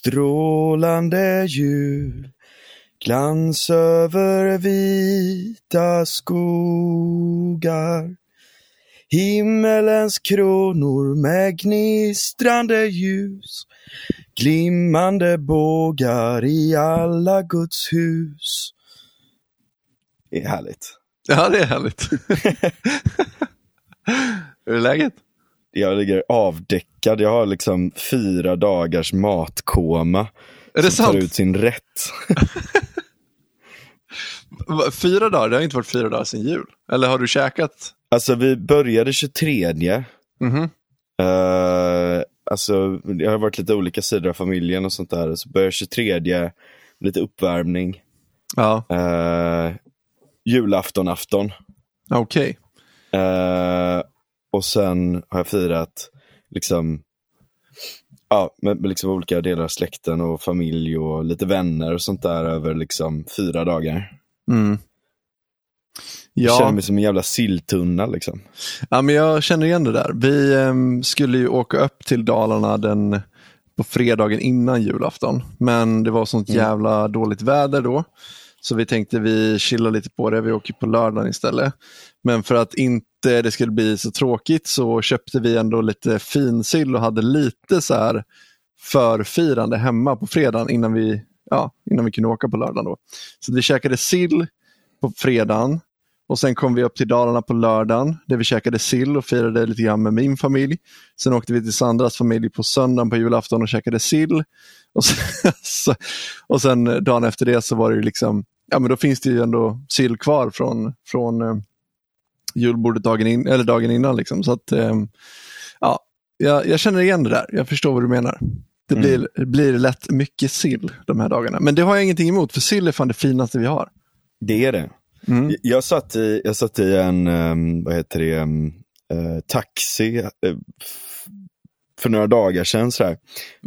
strålande jul. Glans över vita skogar. Himmelens kronor med gnistrande ljus. Glimmande bågar i alla Guds hus. Det är härligt. Ja, det är härligt. Hur är läget? Jag ligger avdäckad. Jag har liksom fyra dagars matkoma. Är det som sant? tar ut sin rätt. Fyra dagar? Det har inte varit fyra dagar sedan jul. Eller har du käkat? Alltså vi började 23. Mhm. Uh, alltså det har varit lite olika sidor av familjen och sånt där. Så började 23, lite uppvärmning. Ja, Uh, julafton, afton. okej. Eh, och sen har jag firat liksom, ja, med, med liksom olika delar av släkten och familj och lite vänner och sånt där över liksom fyra dagar. Mm. Jag känner Ja, mig som en jävla silltunna liksom. ja, men jag känner igen det där. Vi ehm, skulle ju åka upp till Dalarna den, på fredagen innan julafton. Men det var sånt Mm. jävla dåligt väder då. Så vi tänkte vi chillar lite på det, vi åker på lördagen istället. Men för att inte Eh, det skulle bli så tråkigt så köpte vi ändå lite finsill och hade lite så här förfirande hemma på fredagen innan vi, ja, innan vi kunde åka på lördagen. Då. Så vi käkade sill på fredagen och sen kom vi upp till Dalarna på lördagen där vi käkade sill och firade lite grann med min familj. Sen åkte vi till Sandras familj på söndagen på julafton och käkade sill. Och sen, och sen dagen efter det så var det liksom, ja men då finns det ju ändå sill kvar från, från eh, julbordet dagen, in, eller dagen innan. Liksom. Så att, eh, ja, jag, jag känner igen det där, jag förstår vad du menar. Det Mm. blir, det blir lätt mycket sill de här dagarna. Men det har jag ingenting emot, för sill är fan det finaste vi har. Det är det. Mm. Jag, satt i, jag satt i en, um, vad heter det, um, eh, taxi eh, för några dagar sedan, så här, Det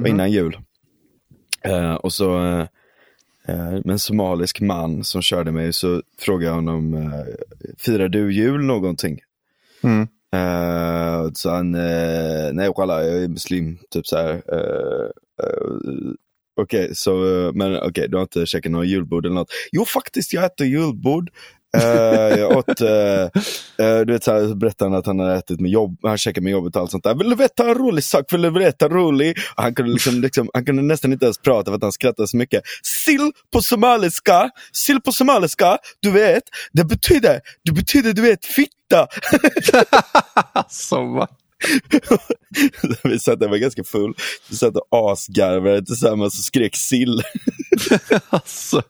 var Mhm. innan jul. Och så med en somalisk man som körde mig så frågade jag honom, uh, firar du jul någonting? Mm. Eh, och så han, eh, nej walla, jag är muslim, typ så här. Eh, eh, Okej, så, eh, men okej, du har inte käkat några julbord eller något? Jo, faktiskt, jag äter julbord. Eh, jag åt, eh, du vet, så, här, så berättade han att han hade ätit med jobb, han käkat med jobbet och allt sånt där. Vill du veta en rolig sak? Vill du veta en rolig? Och han, kunde liksom, liksom, han kunde nästan inte ens prata för att han skrattade så mycket. Sill på somaliska, sill på somaliska, du vet, det betyder, det betyder, du vet, fitta. Alltså, va? vi satt där, var ganska full. Vi satt och asgarvade tillsammans och skrek sill. alltså.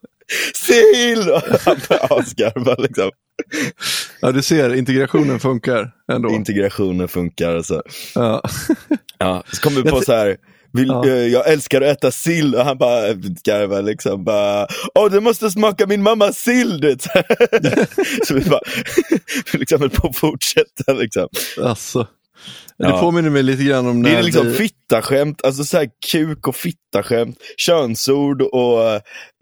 Sill! Och han började asgarva liksom. Ja, du ser, integrationen funkar ändå. Integrationen funkar alltså. Ja. Ja, så kom vi på så här. Vill, Ja. eh, Jag älskar att äta sill och han bara garvar liksom. Bara, Åh, du måste smaka min mammas sill! Du så vi bara liksom höll på att fortsätta. Liksom. Alltså. Det Ja. påminner mig lite grann om när Det är liksom vi... fittaskämt, alltså så här kuk och fittaskämt, könsord och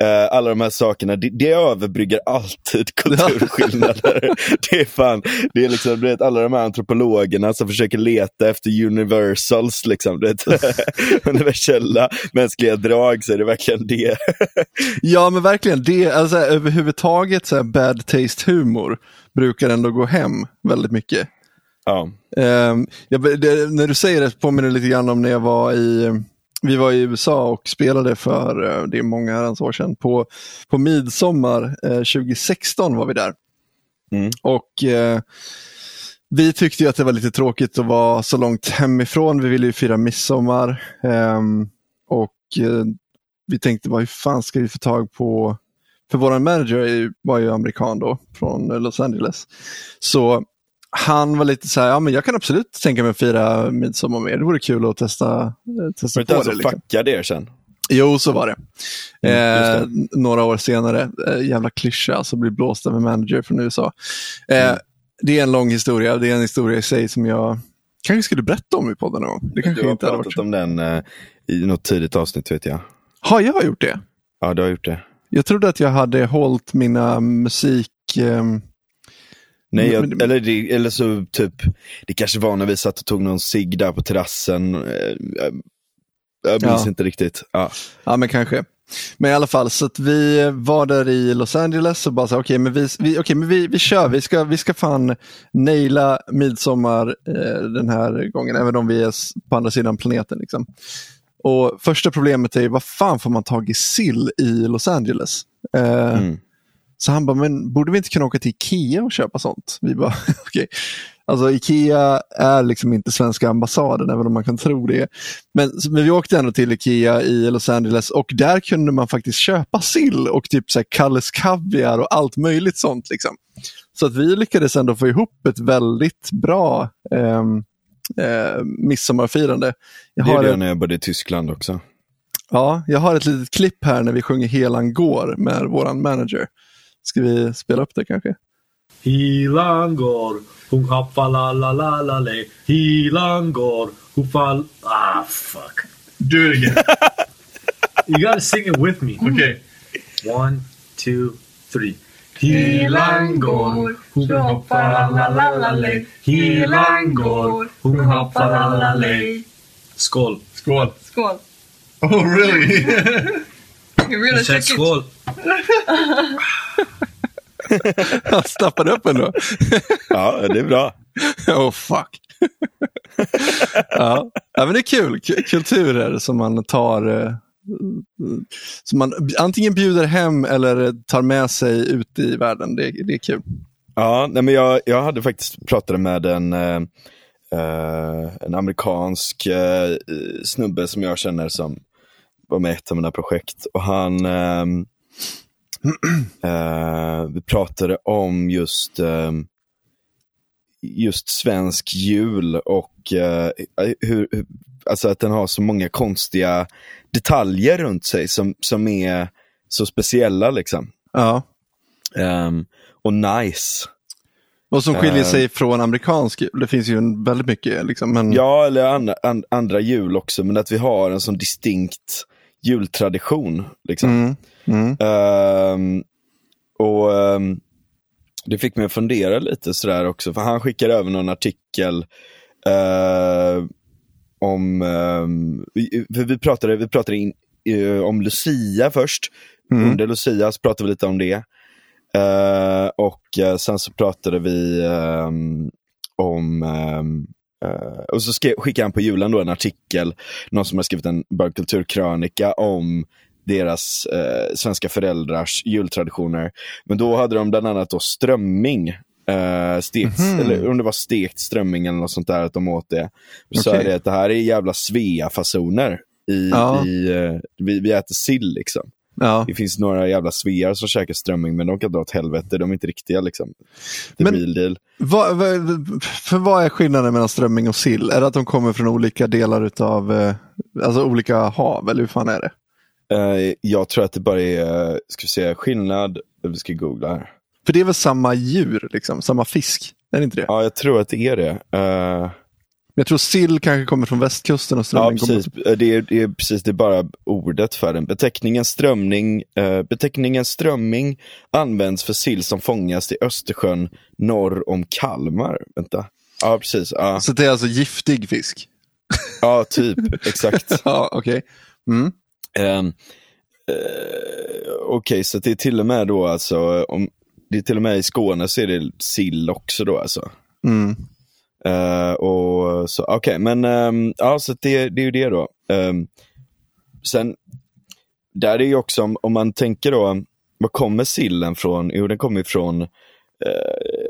eh, alla de här sakerna. Det, det överbryggar alltid kulturskillnader. det är fan, det är liksom, du vet alla de här antropologerna som försöker leta efter universals, liksom, du vet, universella mänskliga drag, så är det verkligen det. Ja, men verkligen. Det, alltså, överhuvudtaget så här bad taste humor brukar ändå gå hem väldigt mycket. Ja. Ehm, jag, det, när du säger det påminner det lite grann om när jag var i, vi var i USA och spelade för, eh, det är många herrans år sedan, på, på midsommar eh, 2016 var vi där. Mm. Och eh, vi tyckte att det var lite tråkigt att vara så långt hemifrån. Vi ville ju fira midsommar. ehm, och eh, vi tänkte, vad fan ska vi få tag på för vår manager var ju amerikan då, från Los Angeles. Så han var lite så här, ja men jag kan absolut tänka mig att fira midsommar med. Det vore kul att testa, testa Var det inte på han det. som Liksom. fuckade er sen? Jo, så var det. Mm, eh, några år senare, eh, jävla klyscha, alltså bli blåst av en manager från USA. Eh, Mm. Det är en lång historia, det är en historia i sig som jag kanske skulle berätta om i podden någon gång. Det kanske Du har inte varit pratat så. om den eh, i något tidigt avsnitt vet jag. Har jag gjort det? Ja, du har gjort det. Jag trodde att jag hade hållit mina musik... ehm, Nej, Men- jag, eller, det, eller så typ, det kanske var när vi satt och tog någon cigg där på terrassen. Eh, Jag, jag minns Ja. inte riktigt. Ja. Ja, men kanske. Men i alla fall, så att vi var där i Los Angeles och bara så okej, men, vi, vi, okej, men vi, vi kör, vi ska, vi ska fan naila midsommar eh, den här gången, även om vi är på andra sidan planeten. Liksom. Och första problemet är, vad fan får man tag i sill i Los Angeles? Eh, Mm. Så han bara, men borde vi inte kunna åka till Ikea och köpa sånt? Vi bara, okej. Alltså Ikea är liksom inte svenska ambassaden, även om man kan tro det. Men, men vi åkte ändå till Ikea i Los Angeles och där kunde man faktiskt köpa sill och typ så här Kalles kaviar och allt möjligt sånt. Liksom. Så att vi lyckades ändå få ihop ett väldigt bra ehm, eh, midsommarfirande. Jag Det det ett, när jag bodde i Tyskland också. ja, jag har ett litet klipp här när vi sjunger Helan går med våran manager. Ska vi spela upp det kanske? Hilan går, hon hoppar la la la la le. Hilan går, hon fall... Ah, fuck. Do it again. You gotta sing it with me. okay. One, two, three. Hilan går, hon hoppar la la la la le. Hilan går, hon hoppar la la le. Skål. Skål. Skål. Oh, really? You really it. skål. Han snappade upp ändå. Ja, det är bra. oh fuck. ja. ja, men det är kul. K- kulturer som man tar eh, som man antingen bjuder hem eller tar med sig ut i världen. Det, det är kul. Ja, nej, men jag, jag hade faktiskt pratat med en, eh, eh, en amerikansk eh, snubbe som jag känner som var med i ett av mina projekt. Och han, ehm, eh, vi pratade om just, ehm, just svensk jul och eh, hur, hur, alltså att den har så många konstiga detaljer runt sig som, som är så speciella liksom. Ja. Ehm, och nice. Och som skiljer Eh. sig från amerikansk jul. Det finns ju väldigt mycket. Liksom, men, Ja, eller andra, an, andra jul också, men att vi har en sån distinkt jultradition. Liksom. Mm, mm, Ehm, och ehm, Det fick mig att fundera lite sådär också, för han skickade över någon artikel eh, om, vi, för vi pratade, vi pratade in, eh, om Lucia först. Mm. Under Lucia så pratade vi lite om det. Eh, och eh, sen så pratade vi ehm, om eh, och så skrev, skickade han på julen då en artikel, någon som har skrivit en bögkulturkrönika om deras eh, svenska föräldrars jultraditioner. Men då hade de bland annat då strömming. Eh, stekt, Mhm. Eller om det var stekt strömming eller något sånt där, att de åt det. Så Okej. är det att det här är jävla Svea-fasoner. I, Ja. i, vi, vi äter sill liksom. Ja. Det finns några jävla svear som käkar strömming, men de kan dra åt helvete. De är inte riktiga liksom. The Men- real deal. Vad, vad, för vad är skillnaden mellan strömming och sill? Är det att de kommer från olika delar av, eh, alltså olika hav, eller hur fan är det? Eh, jag tror att det bara är, ska vi se, skillnad, vi ska googla här. För det är väl samma djur, liksom, samma fisk? Är det inte det? Ja, jag tror att det är det. Eh, Jag tror sill kanske kommer från västkusten och ja, strömming kommer precis. Eh, Det är, det är precis, det är bara ordet för den. Beteckningen strömning, eh, beteckningen strömming används för sill som fångas i Östersjön norr om Kalmar. Vänta. Ja, precis. Ja, Så det är alltså giftig fisk? ja typ. Exakt. Ja, okej. Mm. Um, Okej, så det är till och med då alltså, om, det är till och med i Skåne så är det sill också då alltså. Mm. Eh, och så, okej, men ehm, ja, så det, det är ju det då. Ehm, sen, där är ju också, om, om man tänker då, var kommer sillen från? Jo, den kommer ifrån, eh,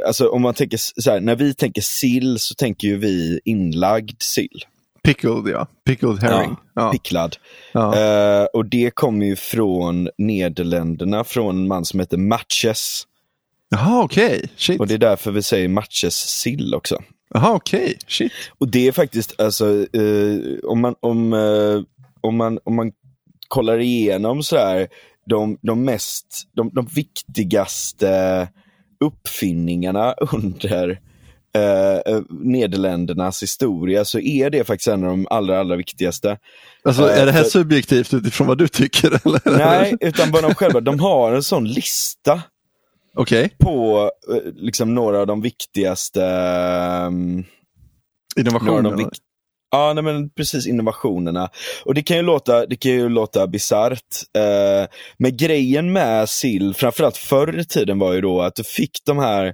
alltså om man tänker så här, när vi tänker sill så tänker ju vi inlagd sill, Pickled, ja. Pickled herring. Ja. picklad. Ja. Eh, och det kommer ju från Nederländerna, från en man som heter Matches. Jaha, okej. Shit. Och det är därför vi säger Matches sill också. Jaha, okej. Shit. Och det är faktiskt, alltså, eh, om, man, om, eh, om, man, om man kollar igenom så här, de, de mest, de, de viktigaste uppfinningarna under eh, eh, Nederländernas historia så är det faktiskt en av de allra, allra viktigaste. Alltså, Eh, är det här subjektivt utifrån vad du tycker? Eller? Nej, utan bara de själva, de har en sån lista Okej, på eh, liksom några av de viktigaste innovationen. de vik- Ja, nej, men precis innovationerna. Och det kan ju låta, det kan ju låta bisarrt. Eh, men grejen med sill, framförallt förr i tiden var ju då att du fick de här,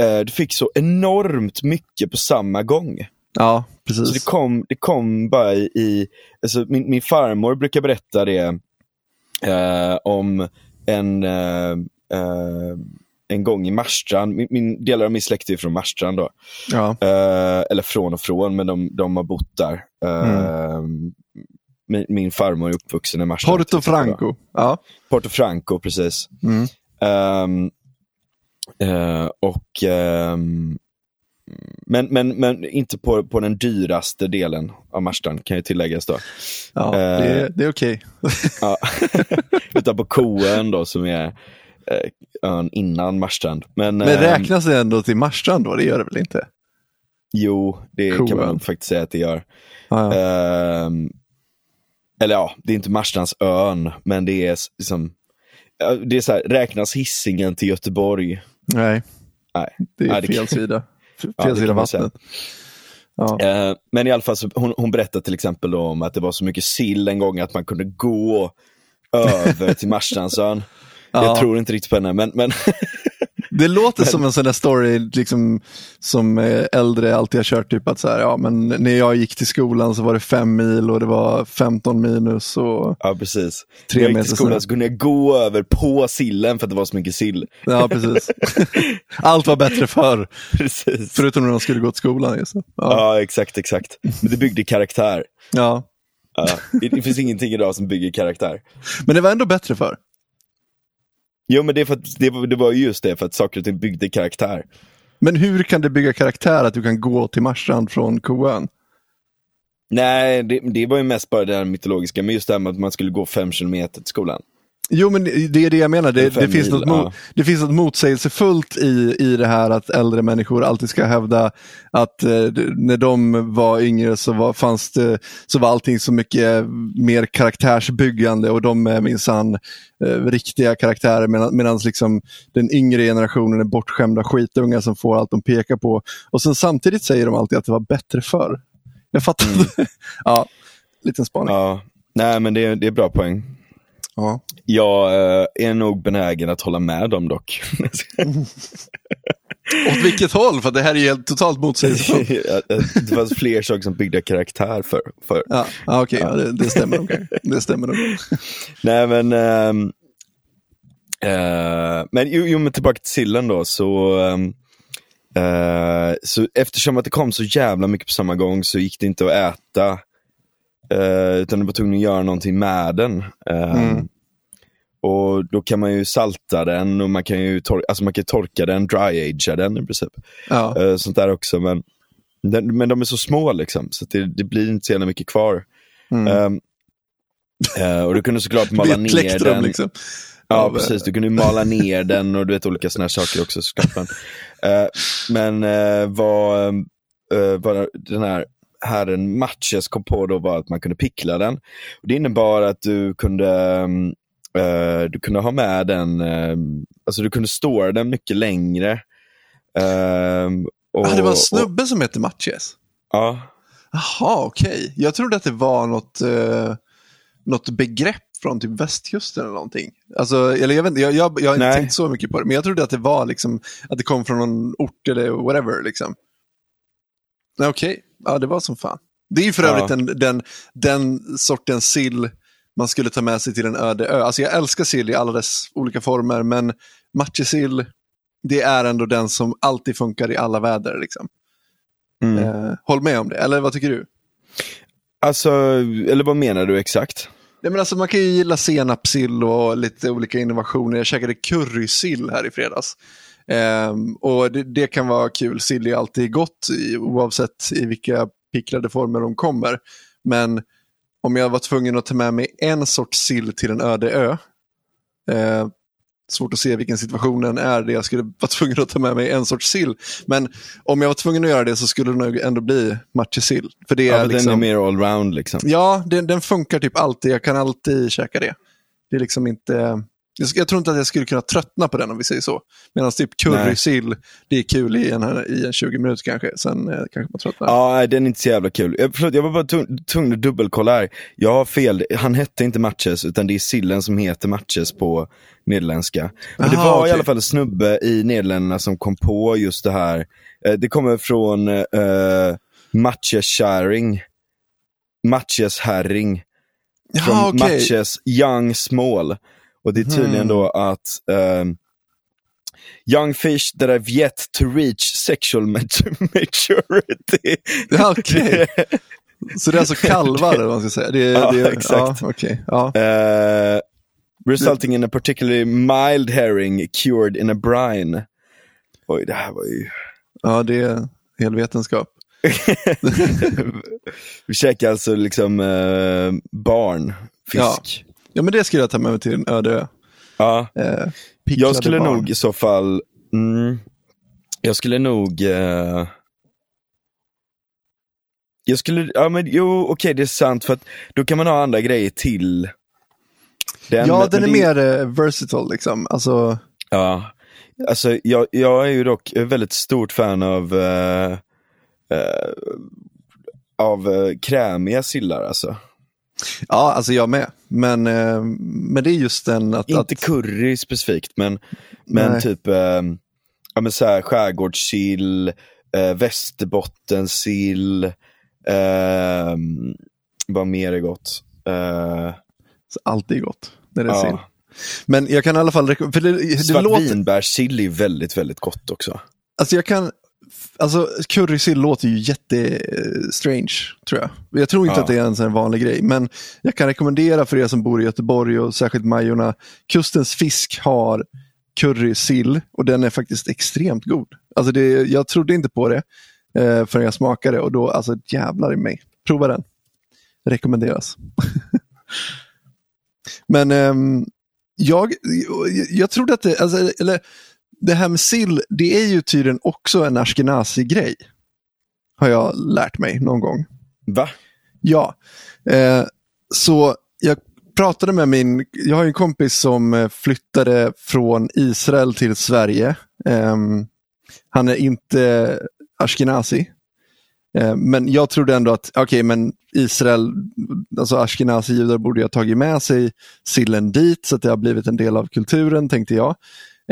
eh, du fick så enormt mycket på samma gång. Ja, Så det precis. kom, det kom bara i, i alltså min, min farmor brukar berätta det eh, om en, eh, en gång i Marstrand, min, min, delar av min släkt är från Marstrand då. Ja. Eh, eller från och från, men de, de har bott där. Eh, min, min farmor är uppvuxen i Marstrand. Porto Franco. Ja. Porto Franco, precis. Mm. Ehm, eh, och ehm, men, men, men inte på, på den dyraste delen av Marstrand kan ju tilläggas då. Ja, det, Eh. är- det är okej. Ja. Utan på Koön då som är eh, ön innan Marstrand. Men, Men ehm, räknas det ändå till Marstrand då? Det gör det väl inte? Jo, det kan man faktiskt säga att det gör. Ja, ja. Ehm, eller ja, det är inte Marstrands ön, men det är liksom, det är så här, räknas hissingen till Göteborg? Nej, Nej. det är det kan- fel sida. Fel Ja, det sida vattnet. Ja. Eh, men i alla fall, så, hon, hon berättade till exempel om att det var så mycket sill en gång att man kunde gå över till Marstrandsön. Ja. Jag tror inte riktigt på henne, men, men Det låter som en sån där story liksom, som eh, äldre alltid har kört. Typ att så här, ja, men när jag gick till skolan så var det fem mil och det var 15 minus. Och, ja precis. Tre När jag gick till skolan så kunde jag gå över på sillen för att det var så mycket sill. ja, precis. Allt var bättre förr, Precis. förutom när de skulle gå till skolan. Just. Ja. Ja, exakt, exakt. Men det byggde karaktär. Ja. Ja, det, det finns ingenting idag som bygger karaktär. Men det var ändå bättre förr. Jo, men det, är för att, det, var- det var ju just det, för att saker och ting byggde karaktär. Men hur kan det bygga karaktär att du kan gå till Marstrand från Koön? Nej, det, det var ju mest bara det här mytologiska, men just det här med att man skulle gå fem kilometer till skolan. Jo, men det är det jag menar. Det, det, finns, mil, något ja. det finns något motsägelsefullt i, i det här att äldre människor alltid ska hävda att eh, när de var yngre så var, fanns det, så var allting så mycket mer karaktärsbyggande och de är minsann eh, riktiga karaktärer medan liksom den yngre generationen är bortskämda skitungar som får allt de pekar på. Och sen samtidigt säger de alltid att det var bättre förr. Jag fattar inte. ja, liten spaning. Ja, nej men det, det är bra poäng. Ja. Jag eh, är nog benägen att hålla med dem dock. Åt vilket håll? För det här är ju helt totalt motsägelsefullt. det fanns fler saker som byggde karaktär för. för. Ja, ja okej, ja, det, det stämmer nog. Det stämmer nog. Nej men, ehm, eh, men jo, jo men tillbaka till sillen då så, ehm, eh, så eftersom att det kom så jävla mycket på samma gång så gick det inte att äta. Eh, utan du var tvungen att göra någonting med den. Ehm, Mm. Och då kan man ju salta den och man kan ju tor- alltså man kan torka den, dry-agea den i princip. Ja. Eh, sånt där också. Men, den, men de är så små liksom, så det, det blir inte så jävla mycket kvar. Mm. Ehm, eh, och du kunde såklart mala ner plektrum den. liksom. Ja, eh, precis. Du kunde ju mala ner den och du vet olika sådana saker också såklart. Men, eh, men eh, vad, eh, vad den här herren Matches kom på då var att man kunde pickla den. Och det innebar att du kunde, eh, du kunde ha med den, eh, alltså du kunde stora den mycket längre. Och, ah, det var en och, snubbe som hette Matches. ja, Jaha, okej. Jag trodde att det var något, eh, något begrepp från typ västkusten eller någonting. Alltså, eller jag, vet, inte, jag, jag, jag har inte Nej. tänkt så mycket på det, men jag trodde att det var liksom, att det kom från någon ort eller whatever. Liksom. Okej, ja det var som fan. Det är ju för Ja. övrigt den, den, den sortens sill man skulle ta med sig till en öde ö. Alltså jag älskar sill i alla dess olika former, men matjessill, det är ändå den som alltid funkar i alla väder. Liksom. mm. Eh, håll med om det, eller vad tycker du? Alltså, eller vad menar du exakt? Nej, men alltså, man kan ju gilla senapssill och lite olika innovationer. Jag käkade currysill här i fredags. Ehm, och det, det kan vara kul. Sill är alltid gott i, oavsett i vilka picklade former de kommer. Men om jag var tvungen att ta med mig en sorts sill till en öde ö. Eh, svårt att se vilken situationen är där jag skulle vara tvungen att ta med mig en sorts sill. Men om jag var tvungen att göra det så skulle det nog ändå bli matjessill. För det Ja, är för liksom... Den är mer allround liksom. Ja, den, den funkar typ alltid. Jag kan alltid käka det. Det är liksom inte... Jag, tror inte att jag skulle kunna tröttna på den om vi säger så. Medan typ currysill, det är kul i en, i en 20 minuter kanske. Sen eh, kanske man tröttnar. Ja, nej, den är inte så jävla kul. Jag, förlåt, jag var bara tvung- tvungen att dubbelkolla här. Jag har fel, han hette inte Matches, utan det är sillen som heter Matches på nederländska. Men det Aha, var okej. i alla fall en snubbe i Nederländerna som kom på just det här. Eh, det kommer från uh, Matches Sharing. Matches Herring. Från Ja, okej. Matches Young Small. Och det är tydligen Mhm. då att ehm, Young fish that have yet to reach sexual mat- maturity. Ja, okej. Så det är alltså kalvar, eller vad man ska säga? Det, Ja, det, exakt. Ja, okej. ja. Eh, resulting in a particularly mild herring cured in a brine. Oj, det här var ju... ja, det är hel vetenskap. Vi käkar alltså liksom eh, barn, fisk. Ja, men det skulle jag ta med mig till en öde ö. Ja. Eh, Jag skulle barn. nog i så fall, mm, jag skulle nog, eh, jag skulle, ja men jo okej det är sant för att då kan man ha andra grejer till den. Ja, den är det- mer eh, versatile liksom. Alltså, Ja, alltså jag, jag är ju dock väldigt stort fan av eh, eh, av eh, krämiga sillar alltså. Ja, alltså jag med. Men, eh, men det är just den att... Inte att curry specifikt men, men Nej. typ eh, ja, men så här, skärgårdssill, eh, västerbottensill, eh, vad mer är gott? Eh, allt är gott när det är sill. ja. Men jag kan i alla fall rekommendera, Svartvinbärssill är väldigt, väldigt gott också. alltså jag kan, alltså currysill låter ju jätte-strange, tror jag. Jag tror inte Ja. att det är en sån här vanlig grej, men jag kan rekommendera för er som bor i Göteborg och särskilt Majorna, Kustens fisk har currysill och den är faktiskt extremt god. Alltså det, jag trodde inte på det eh, förrän jag smakade och då, alltså jävlar i mig. Prova den. Rekommenderas. Men ehm, jag, jag trodde att det, alltså, eller det här med sill, det är ju tydligen också en ashkenazi-grej. Har jag lärt mig någon gång. Va? Ja, eh, så jag pratade med min, jag har en kompis som eh, flyttade från Israel till Sverige. Ehm, han är inte ashkenazi. Eh, men jag trodde ändå att, okej men Israel, alltså ashkenazi-judar borde ju ha tagit med sig sillen dit så att det har blivit en del av kulturen tänkte jag.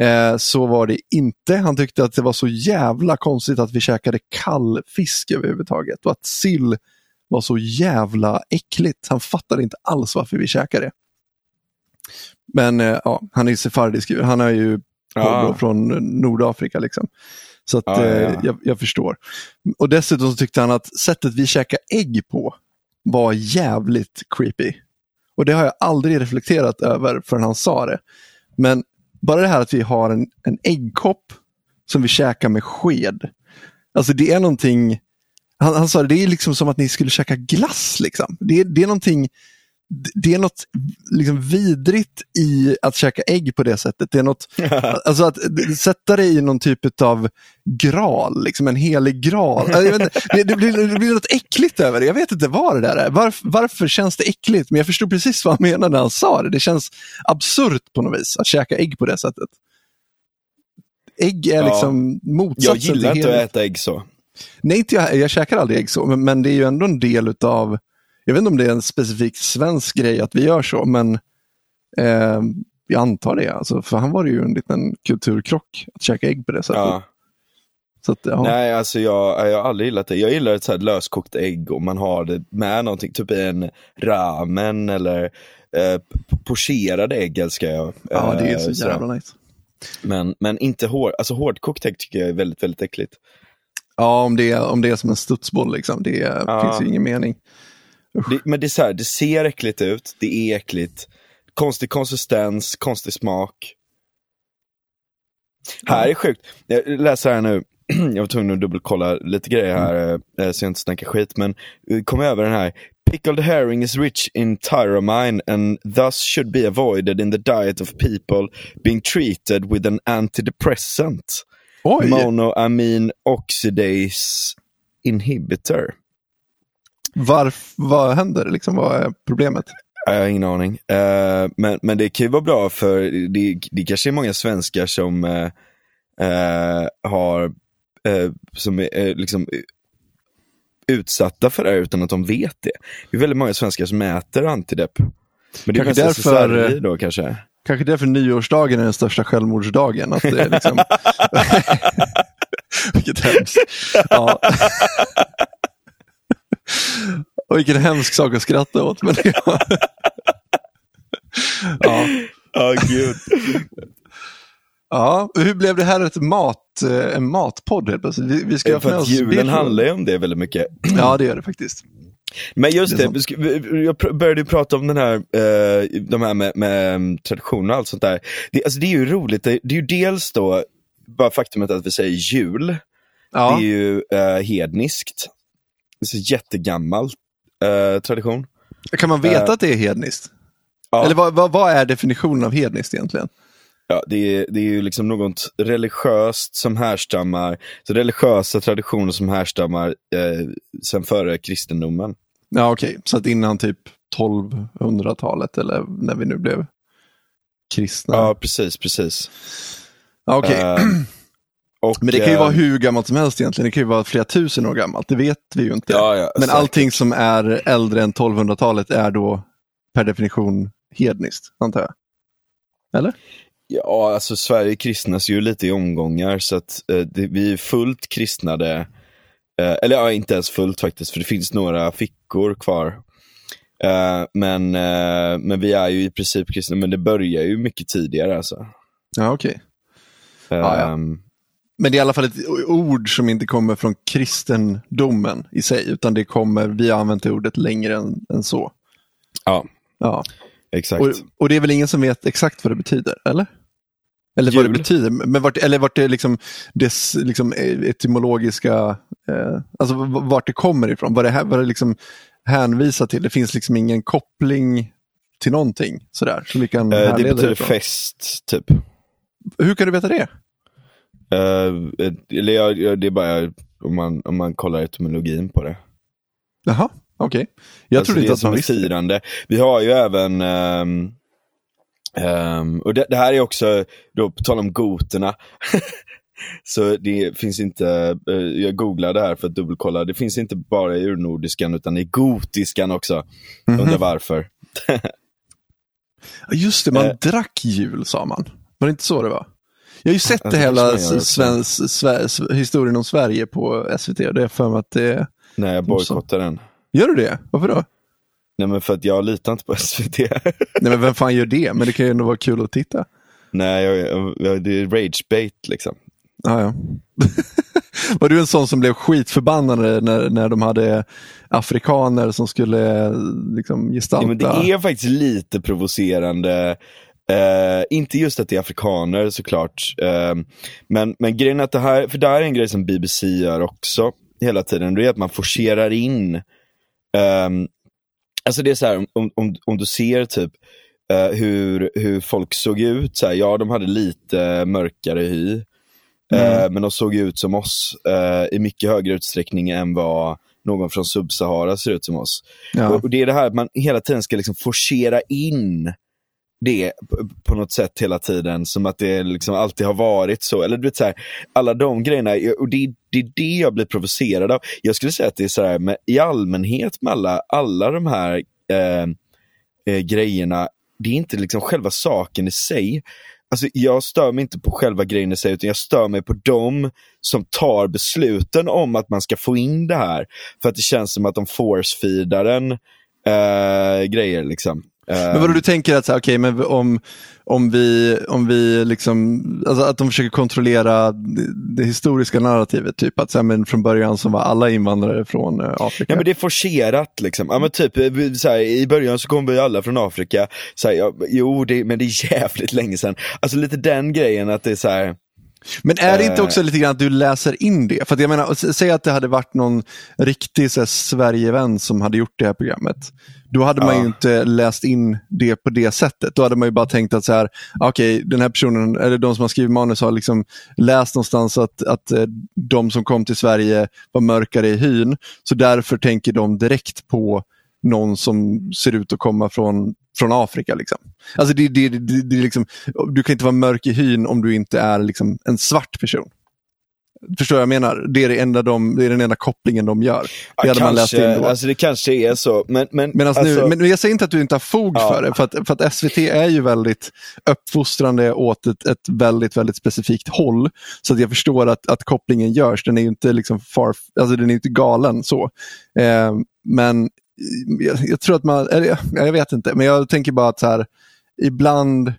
Eh, så var det inte. Han tyckte att det var så jävla konstigt att vi käkade kall fisk överhuvudtaget och att sill var så jävla äckligt. Han fattade inte alls varför vi käkade det. Men eh, ja, han är sefardisk, han är ju Ja. från Nordafrika. Liksom. Så att, Ja, ja, ja. eh, jag, jag förstår. Och dessutom så tyckte han att sättet vi käkade ägg på var jävligt creepy. Och det har jag aldrig reflekterat över förrän han sa det. Men bara det här att vi har en, en äggkopp som vi käkar med sked. Alltså det är någonting, han, han sa det, det är liksom som att ni skulle käka glass. Liksom. Det, det är någonting, det är något liksom vidrigt i att käka ägg på det sättet. Det är något, alltså att sätta det i någon typ av gral, liksom en helig gral. Inte, det, det, blir, det blir något äckligt över det. Jag vet inte vad det där är. Varf, varför känns det äckligt? Men jag förstod precis vad han menade när han sa det. Det känns absurt på något vis att käka ägg på det sättet. Ägg är Ja. liksom motsatsen Jag gillar inte att äta ägg så. Nej, inte jag, jag käkar aldrig ägg så, men, men det är ju ändå en del utav, jag vet inte om det är en specifik svensk grej att vi gör så, men eh, jag antar det. Alltså, för han var det ju en liten kulturkrock att käka ägg på det sättet. Ja. Så att, ja. Nej, alltså jag, jag har aldrig gillat det. Jag gillar ett så här löskokt ägg och man har det med någonting, typ i en ramen eller eh, pocherade ägg älskar jag. ja, det är Eh, så sådär. jävla nice. Men, men inte hård, alltså hårdkokt ägg tycker jag är väldigt, väldigt äckligt. Ja, om det, är, om det är som en studsboll, liksom, det Ja. finns ju ingen mening. Det, men det är så här, det ser äckligt ut, det är äckligt. Konstig konsistens, konstig smak. Här är sjukt, jag läser här nu, jag var tvungen att dubbelkolla lite grejer här eh, så jag inte snackar skit, men eh, kom över den här. Pickled herring is rich in tyramine and thus should be avoided in the diet of people being treated with an antidepressant. Oj! Monoamine oxidase inhibitor. Varf, vad händer? Liksom, vad är problemet? Jag har ingen aning. Eh, men, men det kan ju vara bra för det, det kanske är många svenskar som eh, eh, har, som är liksom utsatta för det här utan att de vet det. Det är väldigt många svenskar som äter antidepp. Men det är Kanske mest därför- då kanske. Kanske därför nyårsdagen är den största självmordsdagen. Att det är liksom... Vilket hemskt. Ja. Och vilken hemsk sak att skratta åt. Men ja. ja. Ja, gud. ja, hur blev det här ett mat, eh, en matpodd helt plötsligt? Vi, vi ska ha med oss julen handlar ju om det väldigt mycket. Ja, det gör det faktiskt. Men just Det det, jag började prata om den här, eh, de här med, med mm, traditioner och allt sånt där. Det, alltså det är ju roligt, det, det är ju dels då, bara faktumet att vi säger jul, Ja. det är ju eh, hedniskt. Det är så jättegammal eh, tradition. Kan man veta Eh, att det är hedniskt? Ja. Eller vad, vad, vad är definitionen av hedniskt egentligen? Ja, det, är, det är ju liksom något religiöst som härstammar, så religiösa traditioner som härstammar eh, sen före kristendomen. Ja, okej. Så att innan typ 1200-talet eller när vi nu blev kristna. Ja, precis, precis. Okej. Eh, och, Men det kan ju eh, vara hur gammalt som helst egentligen. Det kan ju vara flera tusen år gammalt. Det vet vi ju inte. Ja, ja, Men säkert. allting som är äldre än 1200-talet är då per definition hedniskt, antar jag. Eller? Ja, alltså Sverige kristnas ju lite i omgångar så att eh, det, vi är fullt kristnade. Eh, eller ja, inte ens fullt faktiskt, för det finns några fickor kvar. Eh, men, eh, men vi är ju i princip kristna, men det börjar ju mycket tidigare alltså. Ja, okej. Eh, Ja, ja. Men det är i alla fall ett ord som inte kommer från kristendomen i sig, utan det kommer, vi har använt det ordet längre än, än så. ja, Ja. exakt. Och, och det är väl ingen som vet exakt vad det betyder, eller? Eller vad Jul. det betyder, men vart, eller vart det liksom, dess liksom etymologiska, eh, alltså vart det kommer ifrån, vad det, här, vad det liksom hänvisar till. Det finns liksom ingen koppling till någonting sådär. Som vi kan Eh, det betyder ifrån. fest, typ. Hur kan du veta det? Eh, eller jag, jag, det är bara om man, om man kollar etymologin på det. Jaha, okej. Jag Alltså, trodde inte att man visste firande. Vi har ju även, ehm, ehm, och det, det här är också, då på tal om goterna, så det finns inte, eh, jag googlade här för att dubbelkolla, det finns inte bara i urnordiskan utan i gotiskan också. Mhm. Undrar varför. Just det, man Eh. drack jul sa man. Var det inte så det var? Jag har ju sett det hela svensk, svensk, historien om Sverige på SVT och det är för mig att det Nej, jag bojkottar den. Gör du det? Varför då? Nej men för att jag litar inte på SVT. Nej men vem fan gör det? Men det kan ju ändå vara kul att titta. Nej, jag, jag, det är ragebait liksom. Ja, ja. var du en sån som blev skitförbannade när, när de hade afrikaner som skulle liksom gestalta? Ja, men det är faktiskt lite provocerande. Eh, inte just att det är afrikaner såklart. Eh, men, men grejen är att det här, för det här är en grej som BBC gör också hela tiden. Det är att man forcerar in. ehm, alltså det är så här, om, om, om du ser typ eh, hur, hur folk såg ut. Så här, ja, de hade lite mörkare hy. Eh, men de såg ut som oss i mycket högre utsträckning än vad någon från Subsahara ser ut som oss. Ja. Och, och det är det här att man hela tiden ska liksom forcera in det på, något sätt hela tiden, som att det liksom alltid har varit så. Eller du vet så här, alla de grejerna, och det, det är det jag blir provocerad av. Jag skulle säga att det är så här, med, i allmänhet med alla, alla de här eh, eh, grejerna, det är inte liksom själva saken i sig. Alltså, jag stör mig inte på själva grejen i sig, utan jag stör mig på dem som tar besluten om att man ska få in det här. För att det känns som att de force-feedar en eh, grejer. Liksom. Men vadå, du tänker att så här, okej, men om, om vi, om vi liksom, alltså att de försöker kontrollera det, det historiska narrativet, typ att så här, men från början så var alla invandrare från eh, Afrika. Ja men det är forcerat liksom. Ja, men typ, eh, så här, I början så kom vi alla från Afrika. Så ja, jo, det, men det är jävligt länge sedan. Alltså lite den grejen att det är så här. Men är det inte Eh. också lite grann att du läser in det? För att jag menar, säg att det hade varit någon riktig Sverigevän som hade gjort det här programmet. Då hade man Ja. ju inte läst in det på det sättet. Då hade man ju bara tänkt att så här, okej, den här personen, eller de som har skrivit manus har liksom läst någonstans att, att eh, de som kom till Sverige var mörkare i hyn. Så därför tänker de direkt på någon som ser ut att komma från, från Afrika. Liksom. Alltså det, det, det, det liksom, du kan inte vara mörk i hyn om du inte är liksom, en svart person. Förstår vad jag menar? Det är, det, enda de, det är den enda kopplingen de gör. Det hade man läst in kanske, då. alltså det kanske är så. Men, men, Medan alltså, nu, men jag säger inte att du inte har fog Ja. för det, för att, för att SVT är ju väldigt uppfostrande åt ett, ett väldigt, väldigt specifikt håll. Så att jag förstår att, att kopplingen görs. Den är ju inte liksom far, alltså den är inte galen så. Eh, men jag, jag tror att man, eller jag, jag vet inte, men jag tänker bara att så här, ibland,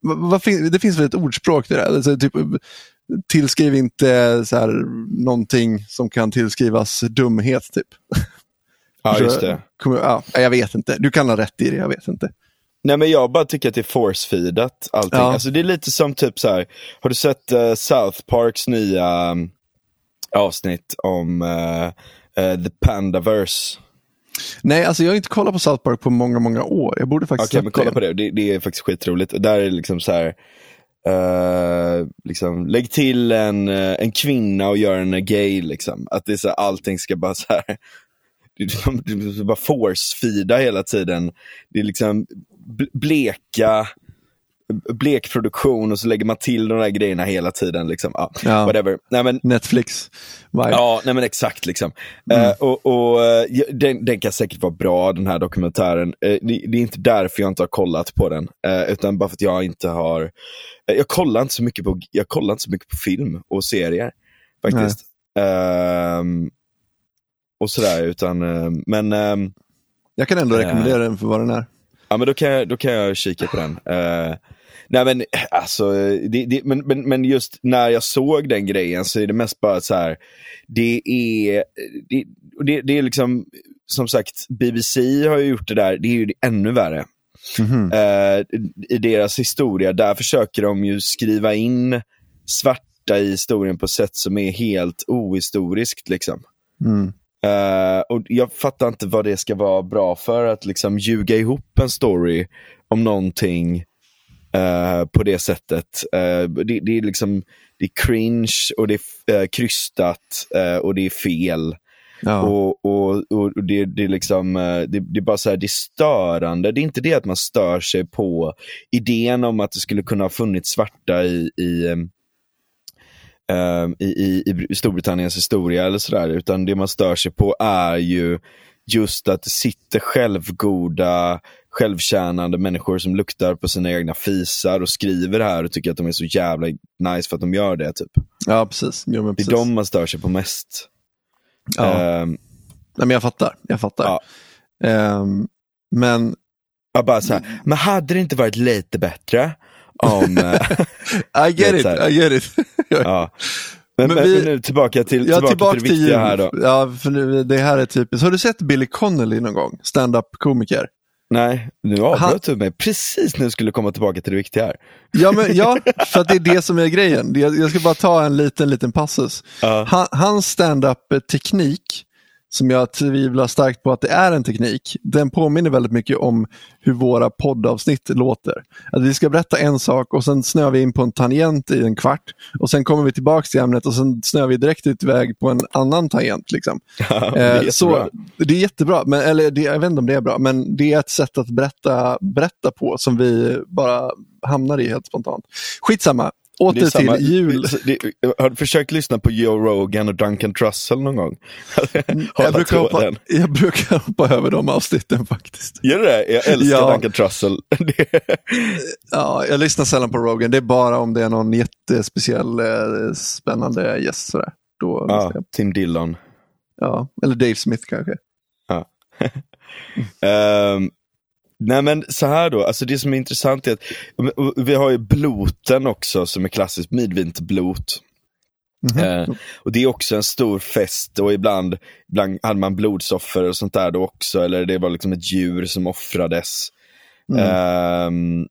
vad, vad det finns väl ett ordspråk till det, alltså, typ, tillskriv inte så här, någonting som kan tillskrivas dumhet. Typ. ja, just det. Kommer, ja, jag vet inte. Du kan ha rätt i det, jag vet inte. Nej men jag bara tycker att det är force-feedat allting. Ja. Alltså det är lite som typ så här. har du sett eh, South Parks nya um, avsnitt om eh, eh, The Pandaverse? Nej, alltså jag har inte kollat på South Park på många, många år. Jag borde faktiskt Okej, men sett kolla på det. det. Det är faktiskt skitroligt. Och där är det liksom så här. eh, liksom, lägg till en, eh, en kvinna och gör henne gay. Liksom. Att det är så här, allting ska bara så här. Är bara force-feeda hela tiden. Det är liksom bl- bleka blekproduktion och så lägger man till de där grejerna hela tiden. Liksom. Ja, Ja. Whatever. Nej, men, Netflix. Vibe. Ja, nej men exakt liksom. Mm. Eh, och och eh, den, den kan säkert vara bra den här dokumentären. Eh, det, det är inte därför jag inte har kollat på den. utan bara för att jag inte har, jag kollar inte så mycket på, jag kollar inte så mycket på film och serier. Faktiskt. Ehm, och sådär, utan, men, ehm, Jag kan ändå rekommendera den för vad den är. ja men då kan jag, då kan jag kika på den. Eh, nej men alltså, det, det, men, men, men just när jag såg den grejen så är det mest bara så här, det är, det, det, det är liksom, som sagt, BBC har ju gjort det där, det är ju ännu värre. Mhm. Eh, I deras historia, där försöker de ju skriva in svarta i historien på sätt som är helt ohistoriskt. Liksom. Mm. Eh, och jag fattar inte vad det ska vara bra för att liksom ljuga ihop en story om någonting eh, på det sättet. Eh, det, det är liksom det är cringe och det är uh, krystat och det är fel. Ja. Och, och, och det, det är liksom, det, det är bara så här, det är störande. Det är inte det att man stör sig på idén om att det skulle kunna ha funnits svarta i, i, em, em, i, i, i Storbritanniens historia eller sådär. Utan det man stör sig på är ju just att det sitter självgoda, självtjänande människor som luktar på sina egna fisar och skriver det här och tycker att de är så jävla nice för att de gör det. Typ. ja, precis. Jo, men Det är precis. de man stör sig på mest. Ja. Ehm, Nej, men jag fattar. Jag fattar. Ja. Ehm, men Ja, bara så här, men hade det inte varit lite bättre om... eh, I get it. I get it. ja. men, Men vi- men nu tillbaka till, Ja, tillbaka tillbaka till det till viktiga jul. här då. Ja, för nu, det här är typiskt. Har du sett Billy Connolly någon gång? Stand-up-komiker. Nej, nu avbröt du mig precis när jag skulle komma tillbaka till det viktiga här. Ja, men, ja, för att det är det som är grejen. Jag ska bara ta en liten, liten passus. Han, hans stand-up-teknik, som jag tvivlar starkt på att det är en teknik, den påminner väldigt mycket om hur våra poddavsnitt låter. Att vi ska berätta en sak och sen snöar vi in på en tangent i en kvart och sen kommer vi tillbaka till ämnet och sen snöar vi direkt iväg på en annan tangent. Liksom. Ja, det är Eh, så, det är jättebra, men, eller det, jag vet inte om det är bra, men det är ett sätt att berätta, berätta på som vi bara hamnar i helt spontant. Skitsamma, Åter samma- till jul. Det, har du försökt lyssna på Joe Rogan och Duncan Trussell någon gång? Jag brukar, hoppa, jag brukar hoppa över de avsnitten faktiskt. Gör du det? Jag älskar Ja. Duncan Trussell. Ja, jag lyssnar sällan på Rogan, det är bara om det är någon jättespeciell eh, spännande gäst. Sådär. Då ja. Tim Dillon. Ja, eller Dave Smith kanske. Ehm, nej men så här då, alltså det som är intressant är att vi har ju bloten också som är klassiskt midvinterblot. Mhm. Eh, och det är också en stor fest och ibland, ibland hade man blodsoffer och sånt där då också, eller det var liksom ett djur som offrades. Mm. Ehm,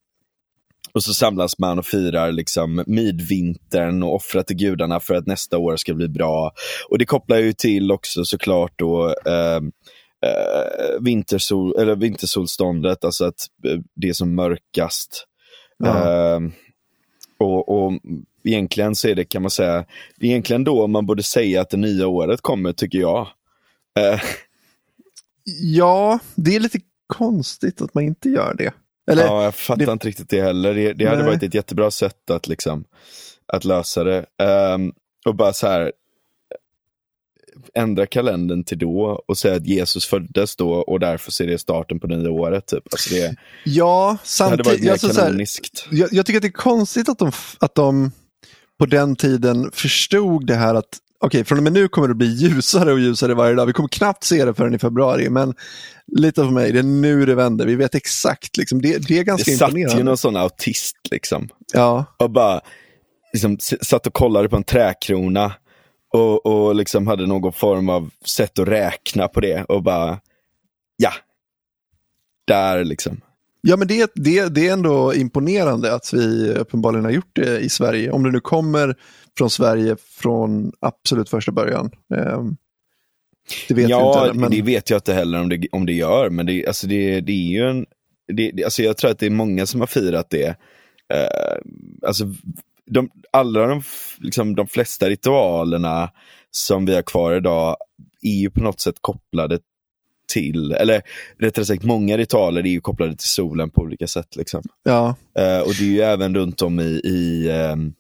och så samlas man och firar liksom midvintern och offrar till gudarna för att nästa år ska bli bra. Och det kopplar ju till också såklart då ehm, eh, vintersol, eller vintersolståndet, alltså att eh, det är som mörkast. Ja. Ehm, och, och egentligen så är det, kan man säga, egentligen då man borde säga att det nya året kommer, tycker jag. Eh, Ja, det är lite konstigt att man inte gör det. Eller, ja, jag fattar det- inte riktigt det heller. Det, det hade varit ett jättebra sätt att, liksom, att lösa det. Ehm, och bara så här ändra kalendern till då och säga att Jesus föddes då och därför ser det starten på nya året. Typ. Alltså det, ja, det samtidigt. Alltså, så här, jag, jag tycker att det är konstigt att de, att de på den tiden förstod det här att okej, från och med nu kommer det bli ljusare och ljusare varje dag. Vi kommer knappt se det förrän i februari, men lita på mig, det är nu det vänder. Vi vet exakt, liksom, det, det är ganska Det satt ju imponerande. någon sån autist liksom. Ja, och bara liksom, satt och kollade på en träkrona och, och liksom hade någon form av sätt att räkna på det och bara, ja, där liksom. Ja, men det, det, det är ändå imponerande att vi uppenbarligen har gjort det i Sverige. Om det nu kommer från Sverige från absolut första början. Ehm, det vet ja, inte. Men, det vet jag inte heller om det, om det gör, men det, alltså det, det är ju en, det, alltså jag tror att det är många som har firat det. Eh, alltså, de, alla de, liksom, de flesta ritualerna som vi har kvar idag är ju på något sätt kopplade till, eller rättare sagt många ritualer är ju kopplade till solen på olika sätt. Liksom. ja, Eh, och det är ju även runt om i, i, ehm,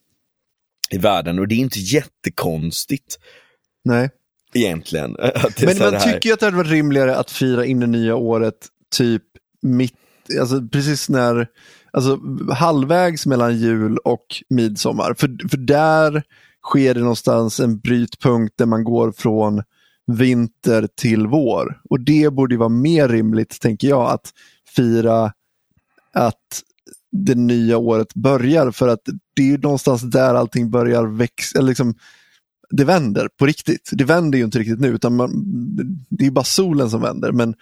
i världen och det är inte jättekonstigt nej. egentligen. Är Men man här. tycker ju att det hade varit rimligare att fira in det nya året typ mitt, alltså precis när, alltså halvvägs mellan jul och midsommar. För, för där sker det någonstans en brytpunkt där man går från vinter till vår. Och det borde ju vara mer rimligt, tänker jag, att fira att det nya året börjar. För att det är ju någonstans där allting börjar växa, eller liksom, det vänder på riktigt. Det vänder ju inte riktigt nu, utan man, det är bara solen som vänder. Men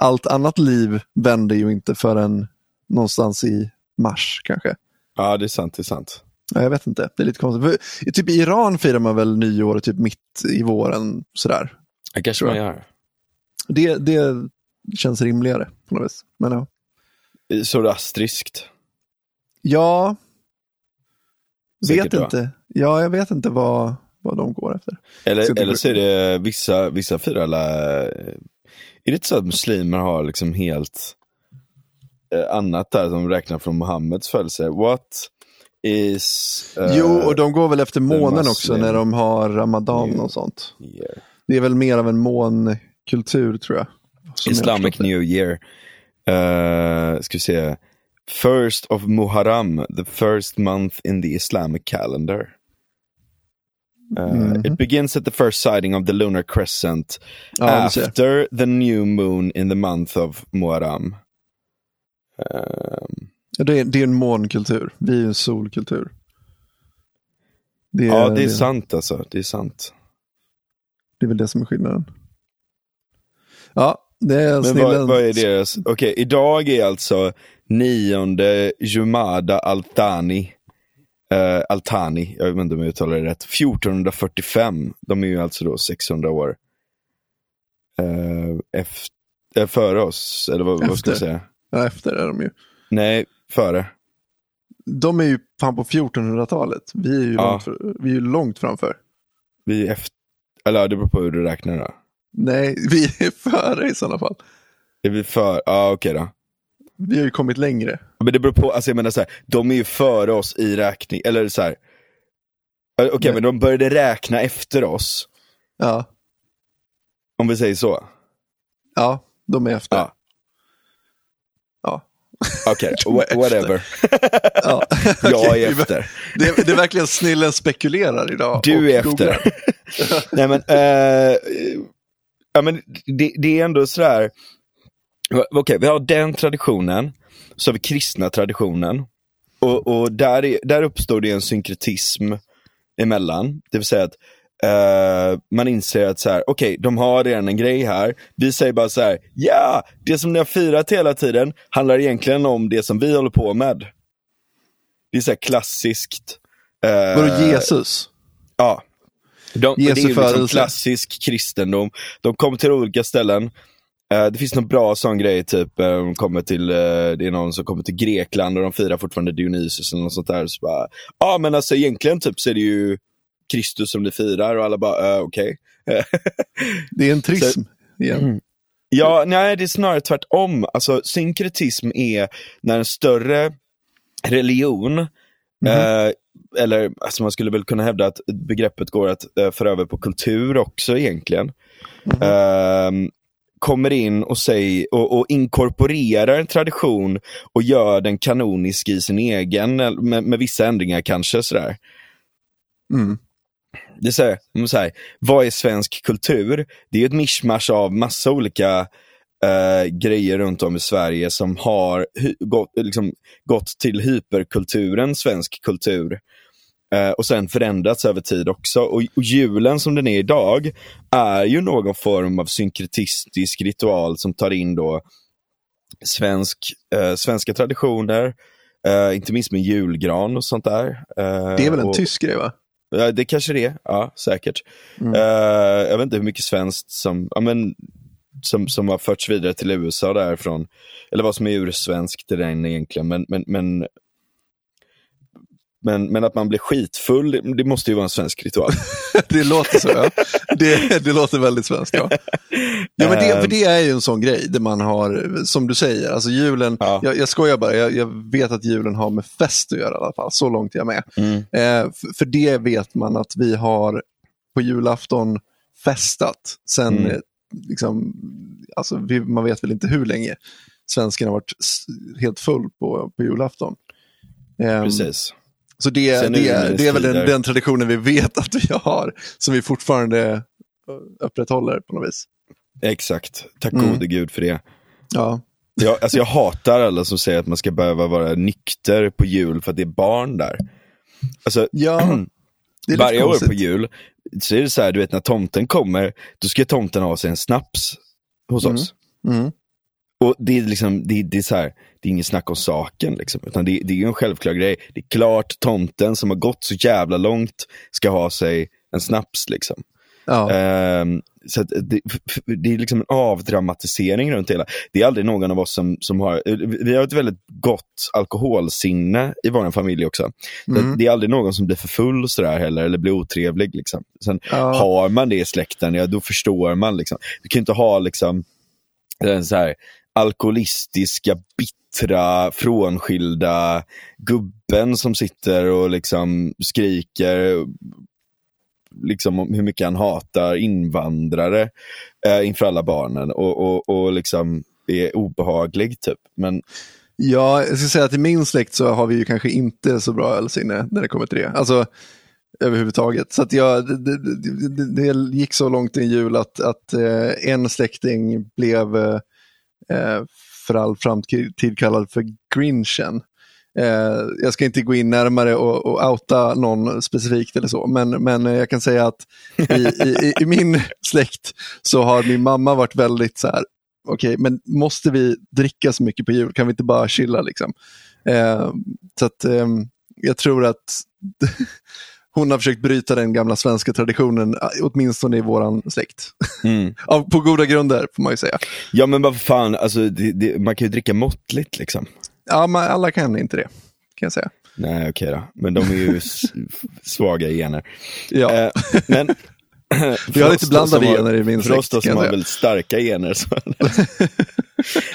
allt annat liv vänder ju inte förrän någonstans i mars kanske. Ja, det är sant, det är sant. Ja, jag vet inte, det är lite konstigt. För, typ i Iran firar man väl nyår typ mitt i våren sådär. Det kanske Tror man gör. Det, det känns rimligare på något vis. Men ja, Zoroastriskt. ja Säkert, vet inte. Ja, jag vet inte vad, vad de går efter. Eller, eller så är det vissa, vissa firar alla... Är det inte så att muslimer har liksom helt annat där som räknar från Muhammeds födelse? What is... eh, jo, och de går väl efter månen också när de har ramadan och sånt. year? Det är väl mer av en månkultur tror jag. Islamic. New Year. Uh, ska vi se. First of Muharram, the first month in the Islamic calendar. Uh, Mhm. It begins at the first sighting of the lunar crescent Ja, after the new moon in the month of Muharram. Ja, det, är, det är en månkultur. Vi är en solkultur. Det är, ja, det är sant alltså. Det är sant. Det är väl det som är skillnaden. Ja, det är Men snillen. vad, vad är deras? Okej, idag är alltså nionde Jumada Altani. Uh, Altani, jag vet inte om jag uttalar det rätt. 1445. De är ju alltså då 600 år uh, efter, eh, före oss. Eller vad, vad ska jag säga? Ja, efter är de ju. Nej, före. De är ju fan på 1400-talet. Vi är ju, Ja. långt, för, vi är ju långt framför. Vi är efter. Eller det beror på hur du räknar då. Nej, vi är före i sådana fall. Är vi för? Ja, okej då. Vi har ju kommit längre. Men det beror på, alltså jag menar så här, de är ju före oss i räkning, eller så här. Okej, Nej. men de började räkna efter oss, Ja, om vi säger så. ja de är efter. Ja. Okej, är efter. whatever. Ja. Jag Okej, är efter. Det, det är verkligen snillen spekulerar idag. Du är efter. Nej men, eh, ja, men det, det är ändå sådär, okej vi har den traditionen, så har vi kristna traditionen. Och, och där, är, där uppstår det en synkretism emellan. Det vill säga att eh, man inser att så här, okej, de har redan en grej här. Vi säger bara så här, ja, det som ni har firat hela tiden handlar egentligen om det som vi håller på med. Det är så här klassiskt. eh, Vadå Jesus? Ja. De, det är ju liksom klassisk kristendom. De kommer till olika ställen. Eh, det finns någon bra sån grej, typ, de kommer till, det är någon som kommer till Grekland och de firar fortfarande Dionysus eller något sånt där. Så bara, ja men alltså egentligen typ så är det ju Kristus som ni firar och alla bara, uh, okej. Det är en trism igen. Mm. Ja, nej det är snarare tvärtom. Alltså synkretism är när en större religion, eh, eller alltså man skulle väl kunna hävda att begreppet går att eh, föra över på kultur också egentligen. Ehm, kommer in och, säger, och, och inkorporerar en tradition och gör den kanonisk i sin egen, med, med vissa ändringar kanske. sådär. Mm. Det är så här, vad är svensk kultur? Det är ett mischmasch av massa olika eh, grejer runt om i Sverige som har gått, liksom, gått till hyperkulturen svensk kultur. Eh, och sen förändrats över tid också. Och, och julen som den är idag är ju någon form av synkretistisk ritual som tar in då svensk, eh, svenska traditioner, inte minst med julgran och sånt där. Det är väl en och, tysk grej va? Ja, det kanske det är, ja säkert. Mm. Eh, jag vet inte hur mycket svenskt som, ja, men, som, som har förts vidare till USA därifrån. Eller vad som är ursvenskt i den egentligen. Men, men, men, men, men att man blir skitfull, det, det måste ju vara en svensk ritual. det låter så ja. Det, det låter väldigt svenskt ja. ja men det, för det är ju en sån grej där man har, som du säger, alltså julen, Ja. jag, jag skojar bara, jag, jag vet att julen har med fest att göra i alla fall, så långt är jag med. Mm. Eh, för, för det vet man att vi har på julafton festat sen, Mm. eh, liksom, alltså vi, man vet väl inte hur länge svensken har varit helt full på, på julafton. Ehm, Precis. Så det, det, det det är väl den, den traditionen vi vet att vi har, som vi fortfarande eh, upprätthåller på något vis. Exakt. Tack Mm. gode gud för det. Ja, Jag, alltså jag hatar alla som säger att man ska behöva vara nykter på jul för att det är barn där. Alltså, ja varje år konstigt. på jul så är det så här, du vet när tomten kommer, då ska tomten ha sig en snaps hos Mm. oss. Mm. Och det är liksom, det, det är så här, det är ingen snack om saken liksom, utan det, det är ju en självklar grej. Det är klart tomten som har gått så jävla långt ska ha sig en snaps liksom. Ja. Ehm, så det, det är liksom en avdramatisering runt hela. Det är aldrig någon av oss som, som har, vi har ett väldigt gott alkoholsinne i vår familj också. Så Mm. Det är aldrig någon som blir för full sådär heller, eller blir otrevlig. Liksom. Sen Ja. har man det i släkten, ja då förstår man. Liksom. Du kan inte ha liksom, den så här, alkoholistiska, bittra, frånskilda gubben som sitter och liksom skriker liksom om hur mycket han hatar invandrare eh, inför alla barnen och, och, och liksom är obehaglig typ. Men ja, jag ska säga att i min släkt så har vi ju kanske inte så bra ölsinne när det kommer till det. Alltså överhuvudtaget. Så att jag, det, det, det, det gick så långt i en jul att, att eh, en släkting blev eh, eh, Eh, för all framtid kallad för Grinchen. Eh, jag ska inte gå in närmare och, och outa någon specifikt eller så, men, men jag kan säga att i, i, i min släkt så har min mamma varit väldigt så här, okej, men måste vi dricka så mycket på jul? Kan vi inte bara chilla liksom? Eh, så att eh, jag tror att hon har försökt bryta den gamla svenska traditionen, eh, åtminstone i våran släkt. mm. Av, på goda grunder får man ju säga. Ja men vad fan, alltså, det, det, man kan ju dricka måttligt liksom. Ja, men alla kan inte det, kan jag säga. Nej okej då, men de är ju svaga gener. Ja. Eh, men Vi har lite blandade som gener i min För oss släkt, då som har väldigt starka gener. Så.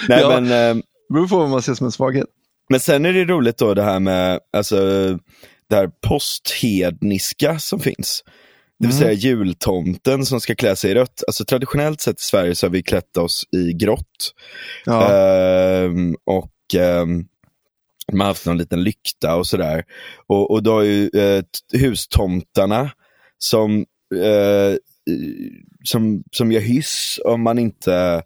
Nej Ja. men, eh, beror på vad man ser som en svaghet. men sen är det roligt då det här med, alltså, det här posthedniska som finns. Det vill Mm. säga jultomten som ska klä sig i rött. Alltså traditionellt sett i Sverige så har vi klätt oss i grått. Ja. Ehm, och ehm, man har haft någon liten lykta och sådär. Och, och då har ju eh, hustomtarna som, eh, som, som gör hyss om man inte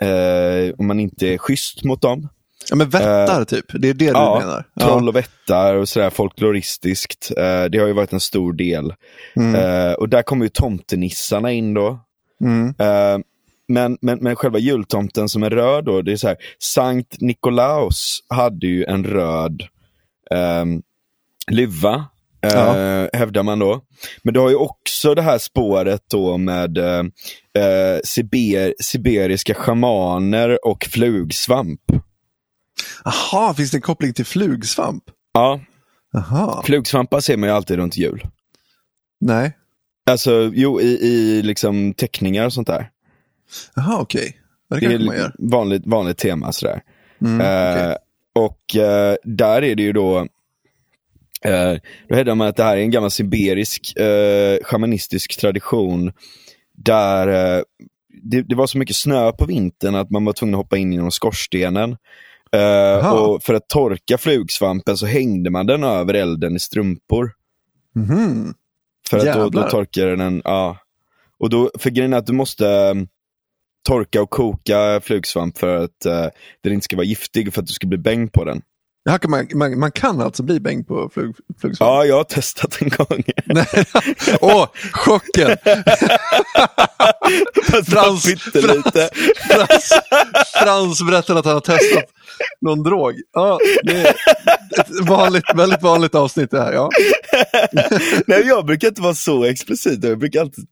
eh, om man inte är schysst mot dem. Ja, men vättar typ, det är det du ja, menar? Troll och vättar och sådär folkloristiskt. Eh, det har ju varit en stor del. Mm. Eh, och där kommer ju tomtenissarna in då. Mm. Men, men, men själva jultomten som är röd då, det är så här, Sankt Nikolaus hade ju en röd ehm, luva, Ja. hävdar man då. Men du har ju också det här spåret då med siber, siberiska schamaner och flugsvamp. Aha, finns det en koppling till flugsvamp? Ja, Aha, flugsvampar ser man ju alltid runt jul. nej. Alltså, jo, i, i liksom teckningar och sånt där. Aha, okej. det Det kanske man är gör. vanligt, vanligt tema sådär. Mm, Eh, okej. Och eh, där är det ju då, eh, då hävdar man att det här är en gammal sibirisk eh, shamanistisk tradition där eh, det, det var så mycket snö på vintern att man var tvungen att hoppa in genom skorstenen. Jaha. och för att torka flugsvampen så hängde man den över elden i strumpor. Mhm. För att då, då torkar den, ja. Och då, för grejen är att du måste eh, torka och koka flugsvamp för att eh, den inte ska vara giftig för att du ska bli bäng på den. Kan man, man, man kan alltså bli bäng på flug, flugsvamp? Ja, jag har testat en gång. Åh, chocken! Fast Frans- pyttelite. Frans, Frans berättade att han har testat någon drog. Ja, det är ett vanligt, väldigt vanligt avsnitt det här. Ja. Nej, jag brukar inte vara så explicit. Jag brukar alltid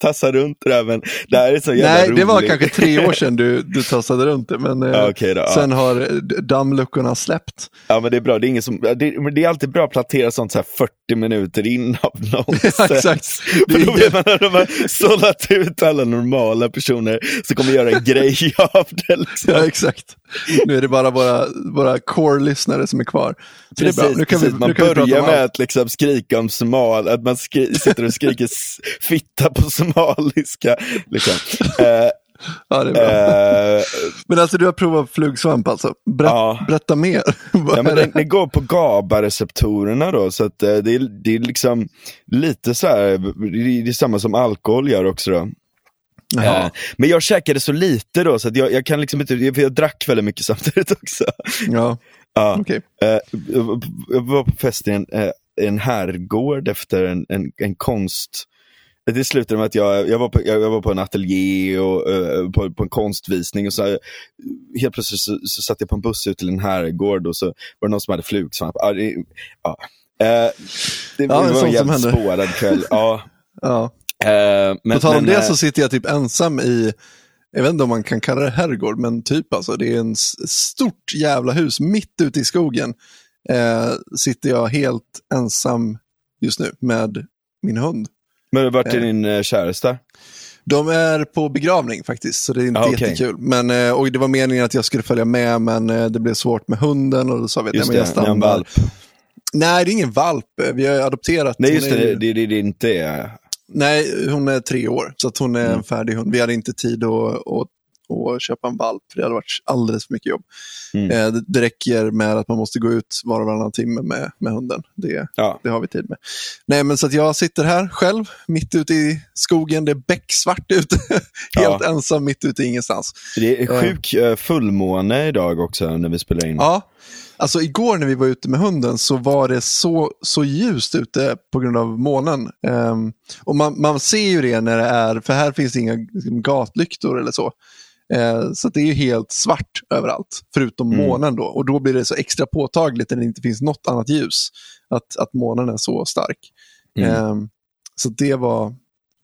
tassa runt det där, men det här är så jävla Nej, det var roligt. kanske tre år sedan du, du tassade runt det, men eh, Ja, okej då, ja. sen har eh, dammluckorna släppt. Ja, men det är bra. Det är, ingen som, det, det är alltid bra att plantera sånt så här 40 minuter in av nonsens. Ja, exakt. För då vet man att de har sållat ut alla normala personer som kommer göra en grej av det. Liksom. Ja, exakt. Nu är det bara våra, våra core-lyssnare som är kvar. Så det är bra. Nu kan vi, precis. Man nu kan vi börjar om med att liksom skrika om somal, att man skri- sitter och skriker fitta på somaliska. Liksom. Eh, Ja, det är bra. eh, Men alltså du har provat flugsvamp alltså? Berätt, Ja. Berätta mer. Ja, men det? den går på GABA-receptorerna då, så att, eh, det, är, det är liksom lite så här, det är, det är samma som alkohol gör också då. Eh, Men jag käkade så lite då, så att jag, jag kan liksom inte, för jag drack väldigt mycket samtidigt också. Ja, Ja. okej. Eh, jag var på fest i en, eh, en herrgård efter en, en, en konst... Det slutade med att jag, jag, var, på, jag, var på en ateljé och på, på en konstvisning och så eh, helt plötsligt så, så satt jag på en buss ut till en herrgård och så var det någon som hade flugsvamp. Ja, det, ja. Det, det en var en jävligt spårad kväll. Ja. Ja. Eh, men, På tal om men, det eh, så sitter jag typ ensam i, jag vet inte om man kan kalla det herrgård, men typ alltså. Det är en stort jävla hus mitt ute i skogen. Eh, sitter jag helt ensam just nu med min hund. men vart är eh, din käresta? De är på begravning faktiskt, så det är inte Ah, okej. jättekul. Men, och det var meningen att jag skulle följa med, men det blev svårt med hunden och då sa vi att jag en stannar. Nej, det är ingen valp. Vi har adopterat. Nej just det, det, det, det inte är. Nej, hon är tre år, så hon är Mm. en färdig hund. Vi hade inte tid att, att, att köpa en valp, för det hade varit alldeles för mycket jobb. Mm. Eh, det, det räcker med att man måste gå ut var och varannan timme med, med hunden. Det, Ja. det har vi tid med. Nej, men så att jag sitter här själv, mitt ute i skogen. Det är becksvart ute. Helt Ja. ensam, mitt ute i ingenstans. Det är sjuk eh, fullmåne idag också när vi spelar in. Ja, alltså igår när vi var ute med hunden så var det så, så ljust ute på grund av månen. Ehm, och man, man ser ju det när det är, för här finns det inga liksom, gatlyktor eller så. Eh, så det är ju helt svart överallt, förutom Mm. månen då. Och då blir det så extra påtagligt när det inte finns något annat ljus, att, att månen är så stark. Mm. Ehm, så det var,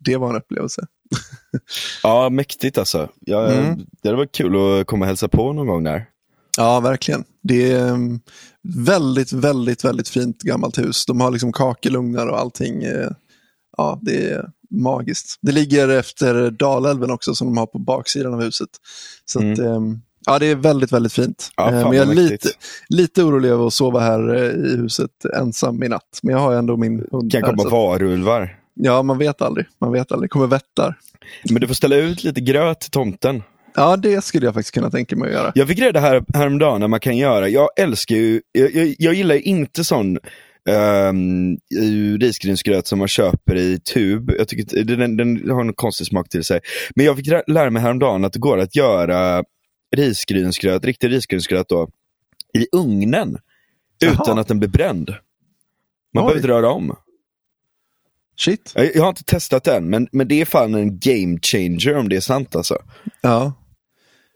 det var en upplevelse. Ja, mäktigt alltså. Ja, Mm. Det varit kul att komma och hälsa på någon gång där. Ja, verkligen. Det är um, väldigt, väldigt, väldigt fint gammalt hus. De har liksom kakelugnar och allting. eh, Ja, det är magiskt. Det ligger efter Dalälven också som de har på baksidan av huset. Så att, um, ja, det är väldigt, väldigt fint. Mm. Ja, Eh, fan Men jag är lite, lite orolig över att sova här eh, i huset ensam i natt. Men jag har ändå min hund Kan här. komma så- varulvar. Ja, man vet aldrig. Man vet aldrig. Kommer vättar. Men du får ställa ut lite gröt till tomten. Ja, det skulle jag faktiskt kunna tänka mig att göra. Jag fick reda här häromdagen när man kan göra, jag älskar ju, jag, jag, jag gillar inte sån um, risgrynsgröt som man köper i tub. Jag tycker den, den har en konstig smak till sig. Men jag fick lä- lära mig häromdagen att det går att göra risgrynsgröt, riktig risgrynsgröt då, i ugnen. Jaha. Utan att den blir bränd. Man Oj. behöver inte röra om. Shit. Jag, jag har inte testat den, men, men det är fan en game changer om det är sant alltså. Ja.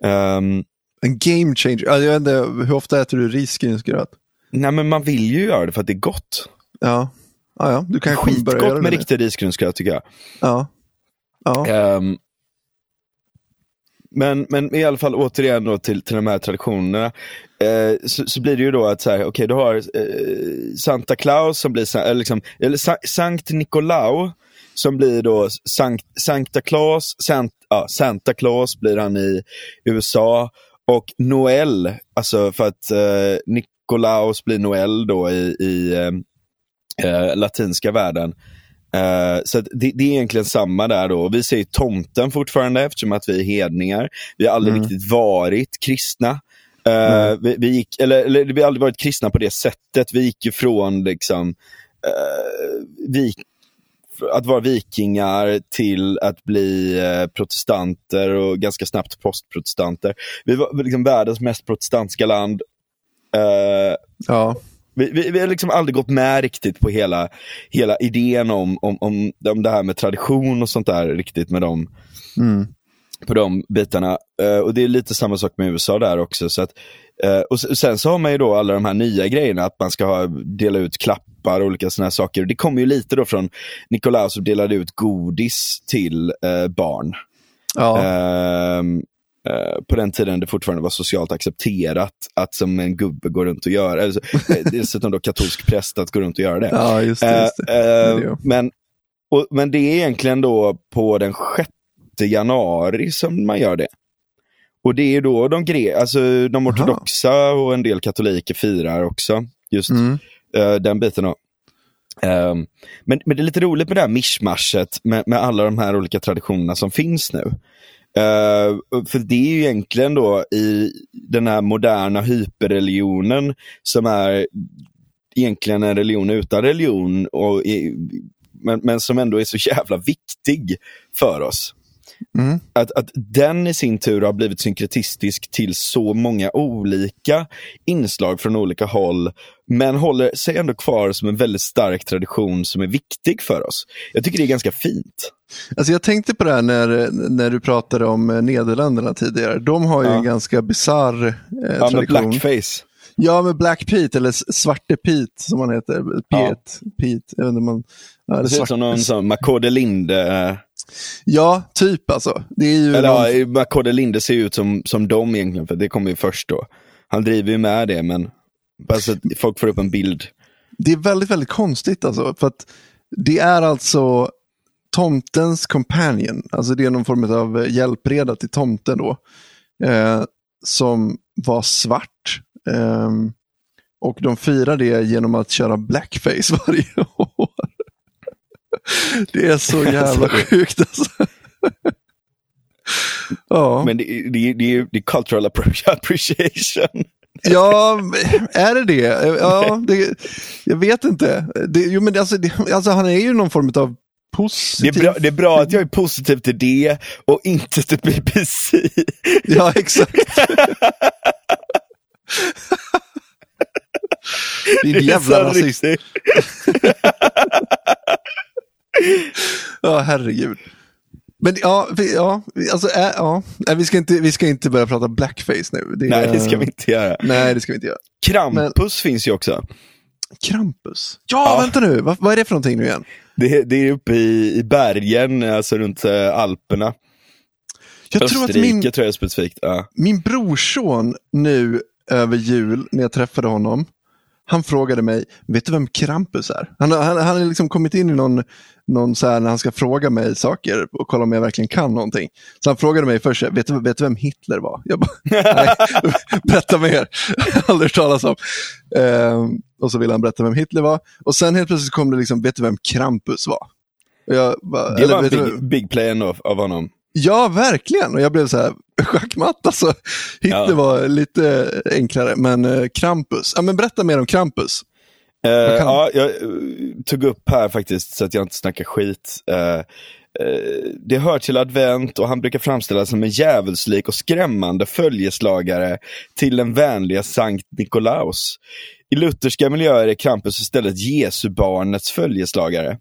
Ehm, En game changer. Ja, Jag vet inte, hur ofta äter du risgrynsgröt? Nej men man vill ju göra det för att det är gott. Ja. Ja, ja, du kanske börjar göra Skitgott det med nu. riktig risgrynsgröt tycker jag. Ja. Ja. Ehm, men, men i alla fall återigen då till, till de här traditionerna. Eh, så, så blir det ju då att så här, okej du har eh, Santa Claus som blir, eller liksom, eller Sa- Sankt Nicolau som blir då Sankt, Sankta Claus, Sant, ja, Santa Claus blir han i USA och Noel, alltså för att eh, Nikolaus blir Noel då i, i eh, eh, latinska världen. Eh, så det, det är egentligen samma där då. Vi säger tomten fortfarande eftersom att vi är hedningar. Vi har aldrig Mm. riktigt varit kristna. Eh, Nej. vi, vi, gick, eller, eller vi har aldrig varit kristna på det sättet. Vi gick från liksom, eh, vik, att vara vikingar till att bli eh, protestanter och ganska snabbt postprotestanter. Vi var liksom världens mest protestantiska land. Eh, Ja, vi, vi, vi har liksom aldrig gått med riktigt på hela, hela idén om, om, om, om det här med tradition och sånt där riktigt med dem mm. på de bitarna. Eh, och det är lite samma sak med USA där också. Så att, eh, och sen så har man ju då alla de här nya grejerna, att man ska ha, dela ut klappar och olika sådana här saker. Det kommer ju lite då från Nikolaus som delade ut godis till eh, barn. ja. Ehm, eh, på den tiden det fortfarande var socialt accepterat att som en gubbe gå runt och göra, eller så- eh, dessutom då katolsk präst att gå runt och göra det. ja just det. Just det. Eh, eh, Det det. men, och, men det är egentligen då på den 6 januari som man gör det. Och det är då de, gre- alltså, de ortodoxa och en del katoliker firar också just Mm. den biten. Då. Ehm, men, men det är lite roligt med det här mischmaschet med, med alla de här olika traditionerna som finns nu. Uh, för det är ju egentligen då i den här moderna hyperreligionen som är egentligen en religion utan religion, och i, men, men som ändå är så jävla viktig för oss. Mm. Att, att den i sin tur har blivit synkretistisk till så många olika inslag från olika håll, men håller sig ändå kvar som en väldigt stark tradition som är viktig för oss. Jag tycker det är ganska fint. Alltså jag tänkte på det här när, när du pratade om eh, Nederländerna tidigare. De har ju Ja. en ganska bisarr eh, Ja, tradition. blackface. Ja, med Black Pete, eller Svarte Pete som han heter. Pete, Pete, jag vet inte man... Ja, Det ser ut som någon sån Makode Linde. eh, ja, typ alltså. Det är ju Eller någon... ja, Makode Linde ser ut som, som dem egentligen, för det kommer ju först då. Han driver ju med det, men bara så att folk får upp en bild. Det är väldigt, väldigt konstigt alltså. För att det är alltså tomtens companion. Alltså det är någon form av eh, hjälpreda till tomten då. Eh, som var svart. Ehm, och de firar det genom att köra blackface varje år. Det är så jävla sjukt alltså. Ja. Men det, det, det, det är cultural appreciation. Ja, är det det? Ja, det, jag vet inte. Det, jo, men alltså, det, alltså, han är ju någon form av Det är, positiv... bra, det är bra att jag är positiv till det och inte till BBC. Ja, exakt. Din Det är jävla rasist. Ja, herregud. Men ja, vi, ja, alltså, äh, ja. Nej, vi, ska inte, vi ska inte börja prata blackface nu. Det, Nej, det ska vi inte göra. Nej, det ska vi inte göra. Krampus finns ju också. Krampus. Ja, Ja. vänta nu. Vad, vad är det för någonting nu igen? Det, det är uppe i, i bergen, alltså runt eh, Alperna. Jag tror att Österrike min, tror jag specifikt. Ja. min brorson nu över jul, när jag träffade honom, han frågade mig, vet du vem Krampus är? Han, har- han, han har liksom kommit in i någon, någon så här när han ska fråga mig saker och kolla om jag verkligen kan någonting. Så han frågade mig först, vet du, vet du vem Hitler var? Jag bara, nej, berätta mer. Aldrig hört talas om. Ehm, och så ville han berätta vem Hitler var. Och sen helt plötsligt kom det liksom, vet du vem Krampus var? Bara, Det var en big, big play ändå av honom. Ja, verkligen. Och jag blev så här schackmatt. Alltså, Hitler Ja. var lite enklare, men eh, Krampus. Ja, men berätta mer om Krampus. Kan- ja, jag eh, tog upp här faktiskt så att jag inte snackar skit. Eh, det hör till advent och han brukar framställas som en djävulslik och skrämmande följeslagare till den vänliga Sankt Nikolaus. I lutherska miljöer är Krampus istället Jesu barnets följeslagare.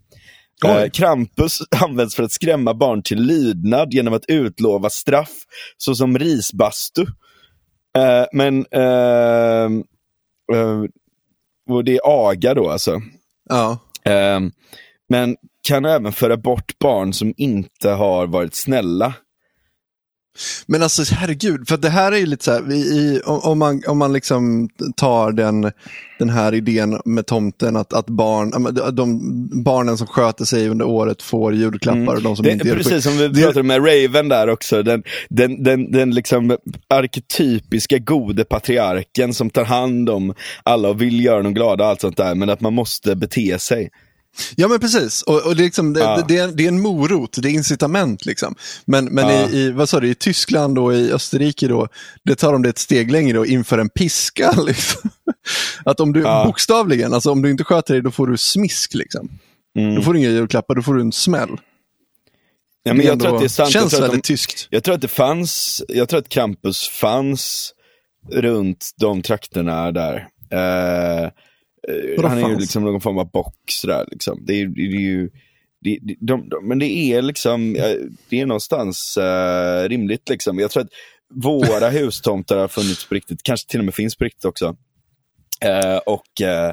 Eh, Krampus används för att skrämma barn till lydnad genom att utlova straff såsom risbastu. Eh, men ehm, eh, och det är aga då alltså. Ja. Ehm, men kan även föra bort barn som inte har varit snälla. Men alltså herregud, för det här är ju lite så här, i, om, man, om man liksom tar den, den här idén med tomten att, att barn, de, de barnen som sköter sig under året får julklappar och de som Det, inte gör precis som vi pratade med Raven där också, den, den, den, den liksom arketypiska gode patriarken som tar hand om alla och vill göra dem glada och allt sånt där, men att man måste bete sig. Ja men precis, och, och det, är liksom, det, Ja. det, är, det är en morot, det är incitament. Liksom. Men, men Ja. i, i, vad sa du, i Tyskland och i Österrike då, det tar de det ett steg längre och inför en piska. Liksom. Att om du Ja. bokstavligen, alltså om du inte sköter dig då får du smisk. Liksom. Mm. Då får du inga julklappar, då får du en smäll. Ja, men jag tror att det är sant. Jag Känns att, väldigt de, tyskt. jag tror att det fanns, jag tror att campus fanns runt de trakterna där. Eh, Vadå han är ju liksom någon form av box där liksom. Det är, det är ju, det, det, de, de, men det är liksom, eh, det är någonstans eh, rimligt liksom. Jag tror att våra hustomtar har funnits på riktigt, kanske till och med finns på riktigt också. Eh, och eh,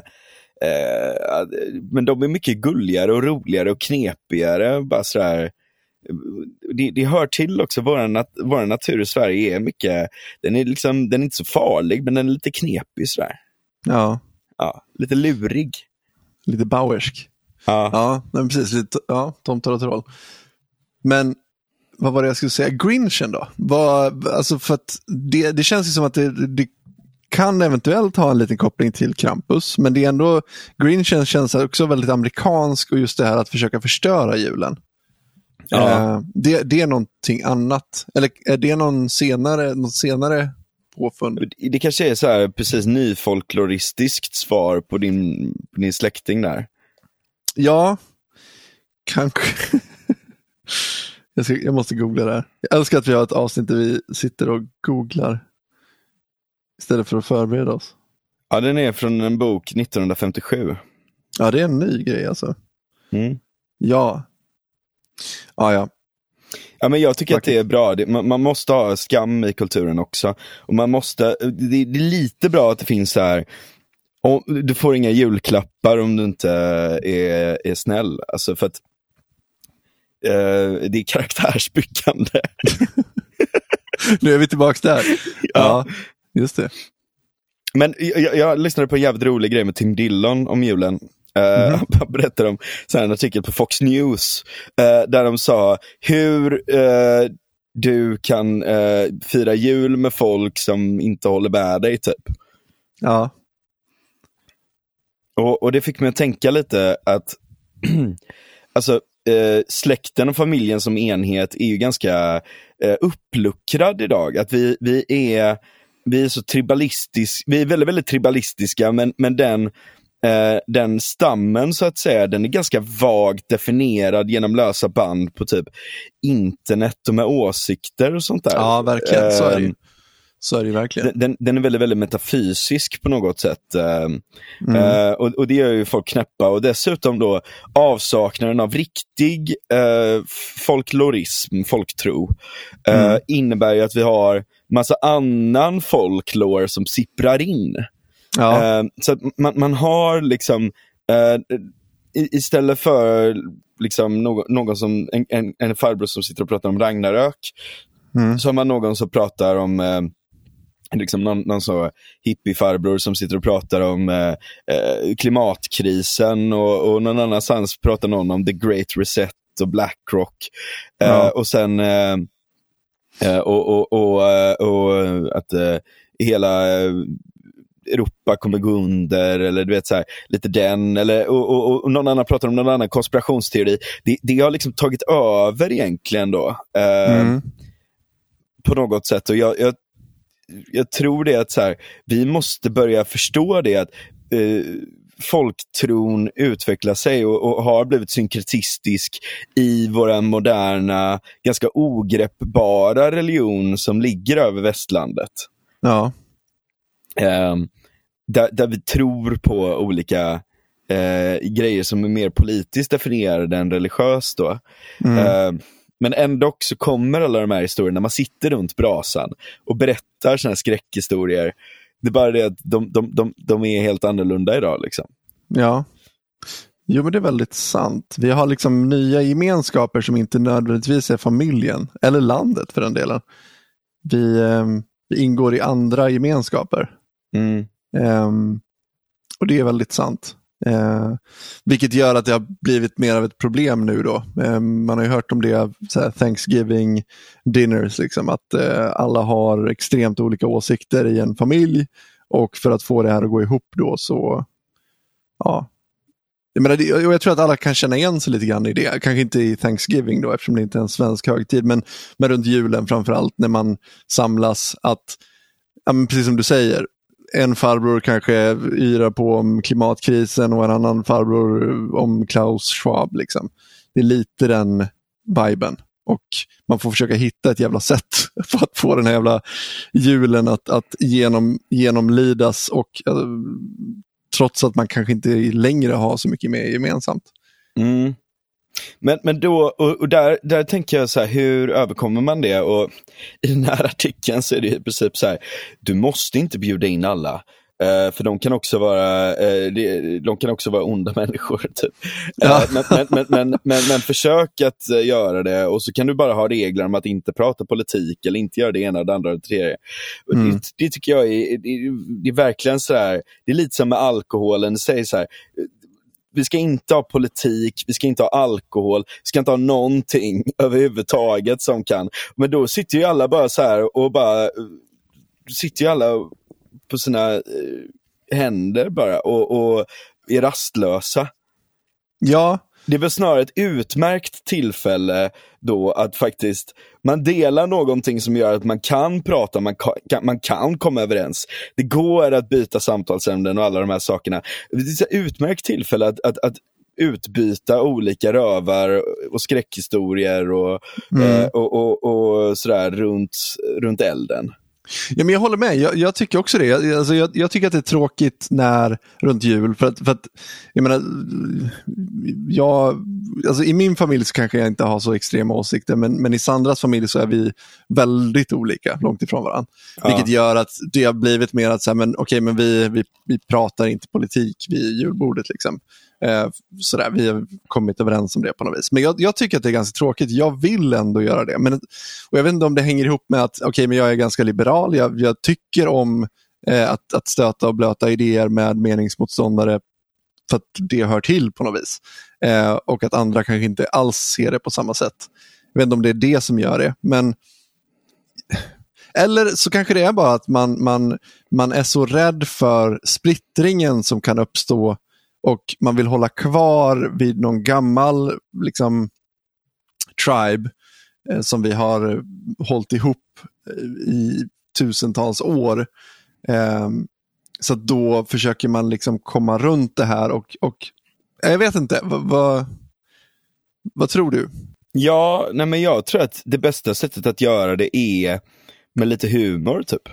eh, men de är mycket gulligare och roligare och knepigare. Bara sådär, det, det hör till också, vår, nat vår natur i Sverige är mycket, den är, liksom, den är inte så farlig, men den är lite knepig sådär. Ja, Ja, lite lurig. lite bauersk. Ja. Ja, men precis. Lite, ja, tomtar och troll. Men vad var det jag skulle säga? Grinchen då? Vad, alltså för att det, det känns ju som att det, det kan eventuellt ha en liten koppling till Krampus, men det är ändå, Grinchen känns också väldigt amerikansk och just det här att försöka förstöra julen. Ja. Eh, det, det är någonting annat. Eller är det någon senare, någon senare påfund? Det kanske är så här precis nyfolkloristiskt svar på din, på din släkting där. Ja, kanske. jag, ska, jag måste googla det här. Jag älskar att vi har ett avsnitt där vi sitter och googlar istället för att förbereda oss. Ja, den är från en bok 1957. Ja, det är en ny grej alltså. Mm. Ja. Ja, ja. Ja, men jag tycker att det är bra. Det, man, man måste ha skam i kulturen också. Och man måste, det, det är lite bra att det finns så här, och du får inga julklappar om du inte är, är snäll. Alltså för att eh, det är karaktärsbyggande. Nu är vi tillbaka där. Ja, just det. Men jag, jag lyssnade på en jävligt rolig grej med Tim Dillon om julen. Eh, Han berättade om så en artikel på Fox News eh, där de sa hur eh, du kan fira jul med folk som inte håller med dig. Typ. Ja, Och, och det fick mig att tänka lite att alltså, släkten och familjen som enhet är ju ganska uppluckrad idag. Att vi, vi är vi är så tribalistisk, vi är väldigt, väldigt tribalistiska, men, men den, eh, den stammen så att säga, den är ganska vagt definierad genom lösa band på typ internet och med åsikter och sånt där. ja verkligen. Så är det ju. Ehm, Så är det verkligen. den, den, är väldigt, väldigt metafysisk på något sätt. ehm, Mm. Eh, och, och det gör ju folk knäppa och dessutom då avsaknaden av riktig eh, folklorism, folktro, eh, Mm. innebär ju att vi har massa annan folklore som sipprar in. Ja, Eh, så att man, man har liksom, eh, istället för liksom någon, någon som, en, en, en farbror som sitter och pratar om Ragnarök, Mm. så har man någon som pratar om eh, liksom någon, någon så hippiefarbror som sitter och pratar om eh, eh, klimatkrisen och, och någon annanstans pratar någon om the great reset och Blackrock. Eh, Ja. och sen eh, eh, och, och, och, eh, och eh, att eh, hela eh, Europa kommer gå under eller du vet så här, lite den eller och, och, och någon annan pratar om någon annan konspirationsteori. Det, det har liksom tagit över egentligen då. Eh, mm. på något sätt. Och jag, jag, jag tror det att så här, vi måste börja förstå det att eh, folktron utvecklar sig och, och har blivit synkretistisk i våra moderna, ganska ogreppbara religion som ligger över västlandet. ja. Ehm, där, där vi tror på olika eh, grejer som är mer politiskt definierade än religiöst. Då. Mm. Eh, men ändå så kommer alla de här historierna, när man sitter runt brasan och berättar sådana här skräckhistorier. Det är bara det att de, de, de, de är helt annorlunda idag. Liksom. Ja. Jo, men det är väldigt sant. Vi har liksom nya gemenskaper som inte nödvändigtvis är familjen, eller landet för den delen. Vi, eh, vi ingår i andra gemenskaper. Mm. Ehm, och det är väldigt sant. Eh, vilket gör att det har blivit mer av ett problem nu då. Eh, man har ju hört om det, såhär, Thanksgiving dinners, liksom, att eh, alla har extremt olika åsikter i en familj och för att få det här att gå ihop då så, ja. Jag, menar, det, och jag tror att alla kan känna igen sig lite grann i det. Kanske inte i Thanksgiving då eftersom det inte är en svensk högtid, men, men runt julen framför allt när man samlas. att ja, men precis som du säger, en farbror kanske yrar på om klimatkrisen och en annan farbror eh, om Klaus Schwab. Liksom. Det är lite den viben. Och man får försöka hitta ett jävla sätt för att få den här jävla julen att, att genom, genomlidas och eh, trots att man kanske inte längre har så mycket mer gemensamt. Mm. Men, men då, och, och, där, där tänker jag så här, hur överkommer man det? Och I den här artikeln så är det i princip så här, du måste inte bjuda in alla. Uh, för de kan också vara, uh, de, de, kan också vara onda människor. Typ. Ja. Uh, men, men, men, men, men, försök att göra det och så kan du bara ha regler om att inte prata politik eller inte göra det ena, det andra och det tredje. Mm. Det, det, tycker jag är, det, det är verkligen så här, det är lite som med alkoholen, säg så här, vi ska inte ha politik, vi ska inte ha alkohol, vi ska inte ha någonting överhuvudtaget som kan. Men då sitter ju alla bara så här och bara, eh, sitter ju alla på sina eh, händer bara och, och är rastlösa. Ja, det väl snarare ett utmärkt tillfälle då att faktiskt man delar någonting som gör att man kan prata, man kan, man kan komma överens. Det går att byta samtalsämnen och alla de här sakerna. Det är ett utmärkt tillfälle att, att, att utbyta olika rövar och skräckhistorier och, mm. eh, och, och, och, sådär runt, runt elden. Ja, men jag håller med, jag, jag tycker också det. Jag, alltså, jag, jag, tycker att det är tråkigt när runt jul. För att, för att jag menar, jag, alltså, I min familj så kanske jag inte har så extrema åsikter, men, men i Sandras familj så är vi väldigt olika, långt ifrån varandra. Ja. Vilket gör att det har blivit mer att så här, men, okay, men vi, vi, vi pratar inte politik vid julbordet. Liksom. Eh, sådär, vi har kommit överens om det på något vis. Men jag, jag, tycker att det är ganska tråkigt. Jag vill ändå göra det. Men, och jag vet inte om det hänger ihop med att okay, men jag är ganska liberal. Jag, jag tycker om eh, att, att stöta och blöta idéer med meningsmotståndare för att det hör till på något vis. Eh, och att andra kanske inte alls ser det på samma sätt. Jag vet inte om det är det som gör det. Men eller så kanske det är bara att man, man, man är så rädd för splittringen som kan uppstå och man vill hålla kvar vid någon gammal liksom, tribe eh, som vi har eh, hållit ihop eh, i tusentals år. Eh, så då försöker man liksom komma runt det här och, och eh, jag vet inte, vad, vad, vad tror du? Ja, nej men jag tror att det bästa sättet att göra det är med lite humor typ.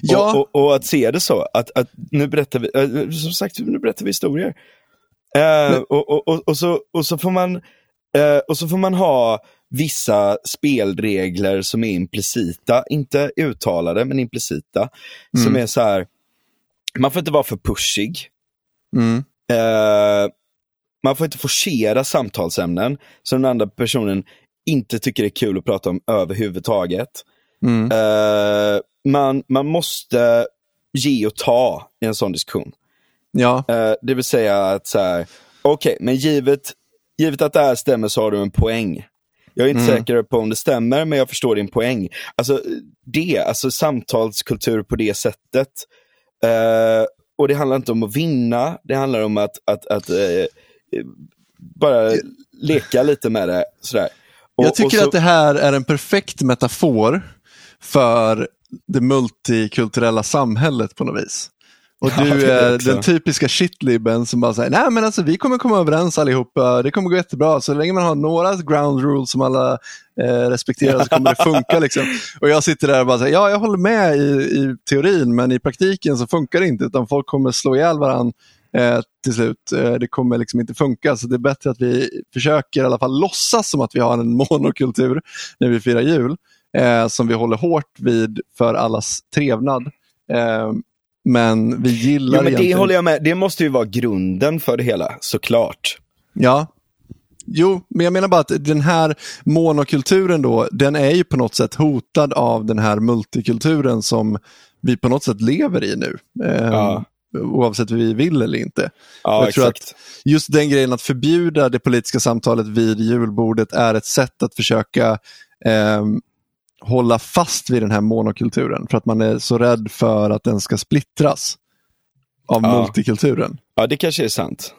Ja. Och, och, och, att se det så, att, att nu berättar vi, äh, som sagt, nu berättar vi historier. Äh, och, och, och, så, och, så får man, äh, och så får man ha vissa spelregler som är implicita, inte uttalade men implicita. Mm. Som är så här, man får inte vara för pushig. Mm. man får inte forcera samtalsämnen som den andra personen inte tycker är kul att prata om överhuvudtaget. Mm. Uh, man, man måste ge och ta i en sån diskussion. Ja. Uh, det vill säga att så här, okej, okay, men givet, givet att det här stämmer så har du en poäng. Jag är inte mm. säker på om det stämmer, men jag förstår din poäng. Alltså det, alltså samtalskultur på det sättet. Uh, och det handlar inte om att vinna, det handlar om att, att, att uh, bara leka lite med det. Sådär. Och, jag tycker så... att det här är en perfekt metafor för det multikulturella samhället på något vis. Och ja, du är den typiska shitlibben som bara säger, nej men alltså vi kommer komma överens allihopa, det kommer gå jättebra. Så länge man har några ground rules som alla eh, respekterar så kommer det funka. Liksom. Och jag sitter där och bara säger, ja jag håller med i, i teorin men i praktiken så funkar det inte utan folk kommer slå ihjäl varandra eh, till slut. Eh, det kommer liksom inte funka så det är bättre att vi försöker i alla fall låtsas som att vi har en monokultur när vi firar jul eh, som vi håller hårt vid för allas trevnad. Eh, Men vi gillar Jo, men det egentligen... håller jag med. Det måste ju vara grunden för det hela, såklart. Ja. Jo, men jag menar bara att den här monokulturen då, den är ju på något sätt hotad av den här multikulturen som vi på något sätt lever i nu. Eh, Ja. Oavsett vi vill eller inte. Ja, Jag tror exakt. Just den grejen att förbjuda det politiska samtalet vid julbordet är ett sätt att försöka eh, hålla fast vid den här monokulturen. För att man är så rädd för att den ska splittras av Ja. multikulturen. Ja, det kanske är sant.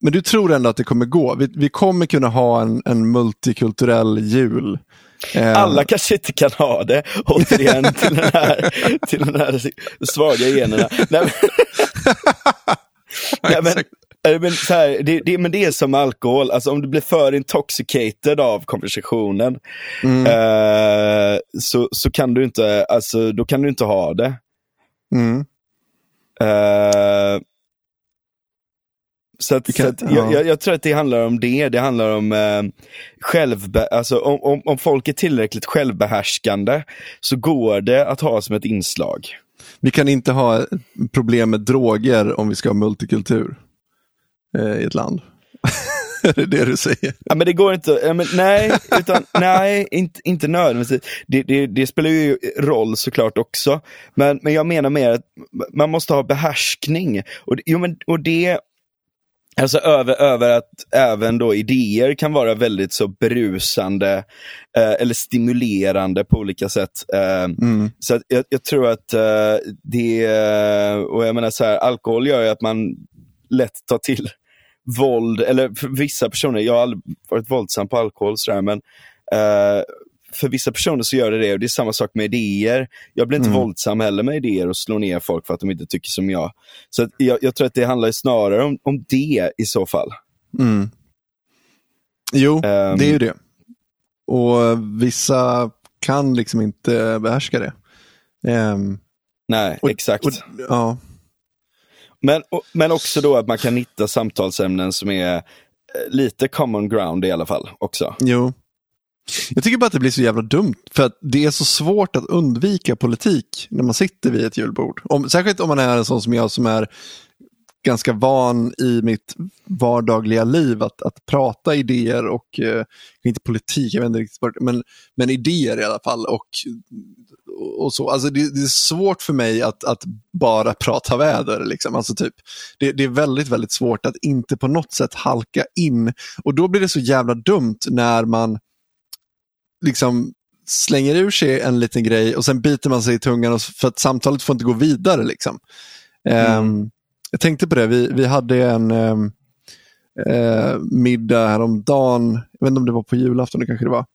Men du tror ändå att det kommer gå? Vi, vi kommer kunna ha en, en multikulturell jul. Eh, Alla kanske inte kan ha det, återigen till den här, till den här svaga generna. Nej, men, nej, men, men, så här, det, det, men det är som alkohol, alltså om du blir för intoxicated av konversationen Mm, eh, så, så kan du inte, alltså då kan du inte ha det. mm, Eh, så att, kan- så att ja. jag, jag, tror att det handlar om det. Det handlar om eh, självbe- alltså om, om, om folk är tillräckligt självbehärskande så går det att ha som ett inslag. Vi kan inte ha problem med droger om vi ska ha multikultur eh, i ett land. är det det du säger? Ja, men det går inte, ja, men, nej, utan, nej inte, inte nödvändigtvis. Det, det, det spelar ju roll såklart också. Men, men jag menar mer att man måste ha behärskning. Och, jo, men, och det, alltså över, över att även då idéer kan vara väldigt så berusande eh, eller stimulerande på olika sätt. Eh, Mm. så jag, jag tror att eh, det, och jag menar så här, alkohol gör ju att man lätt tar till våld, eller för vissa personer, jag har aldrig varit våldsam på alkohol sådär, men eh, för vissa personer så gör det det och det är samma sak med idéer. Jag blir inte Mm. våldsam heller med idéer och slår ner folk för att de inte tycker som jag. Så jag, jag tror att det handlar snarare om, om det i så fall. Mm. Jo, Ehm. det är ju det. Och vissa kan liksom inte behärska det. Ehm, Nej, och, exakt. Och, ja. Men, och, men också då att man kan hitta samtalsämnen som är eh, lite common ground i alla fall också. Jo. Jag tycker bara att det blir så jävla dumt. För att det är så svårt att undvika politik när man sitter vid ett julbord. Om, särskilt om man är en sån som jag som är ganska van i mitt vardagliga liv att, att prata idéer och, eh, inte politik, jag vet inte riktigt men, men idéer i alla fall. Och, och så. Alltså det, det är svårt för mig att, att bara prata väder. Liksom. Alltså typ, det, det är väldigt, väldigt svårt att inte på något sätt halka in. Och då blir det så jävla dumt när man liksom slänger ur sig en liten grej och sen biter man sig i tungan och, för att samtalet får inte gå vidare. Liksom. Ehm, jag tänkte på det, vi, vi hade en um, uh, middag häromdagen, jag vet inte om det var på julafton, det kanske det var,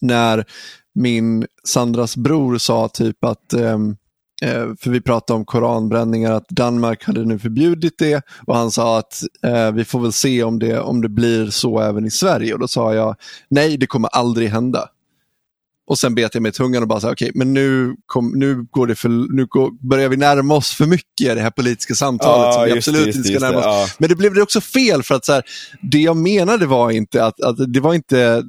när min Sandras bror sa typ att ehm, eh, för vi pratade om koranbränningar, att Danmark hade nu förbjudit det och han sa att eh, vi får väl se om det, om det blir så även i Sverige. Och då sa jag, nej det kommer aldrig hända. Och sen bet jag mig i tungan och bara, okej, okay, men nu, kom, nu, går det för, nu går, börjar vi närma oss för mycket i det här politiska samtalet som vi det, absolut just inte det, ska det, närma oss. ja. Men det blev det också fel för att så här, det jag menade var inte att, att det var inte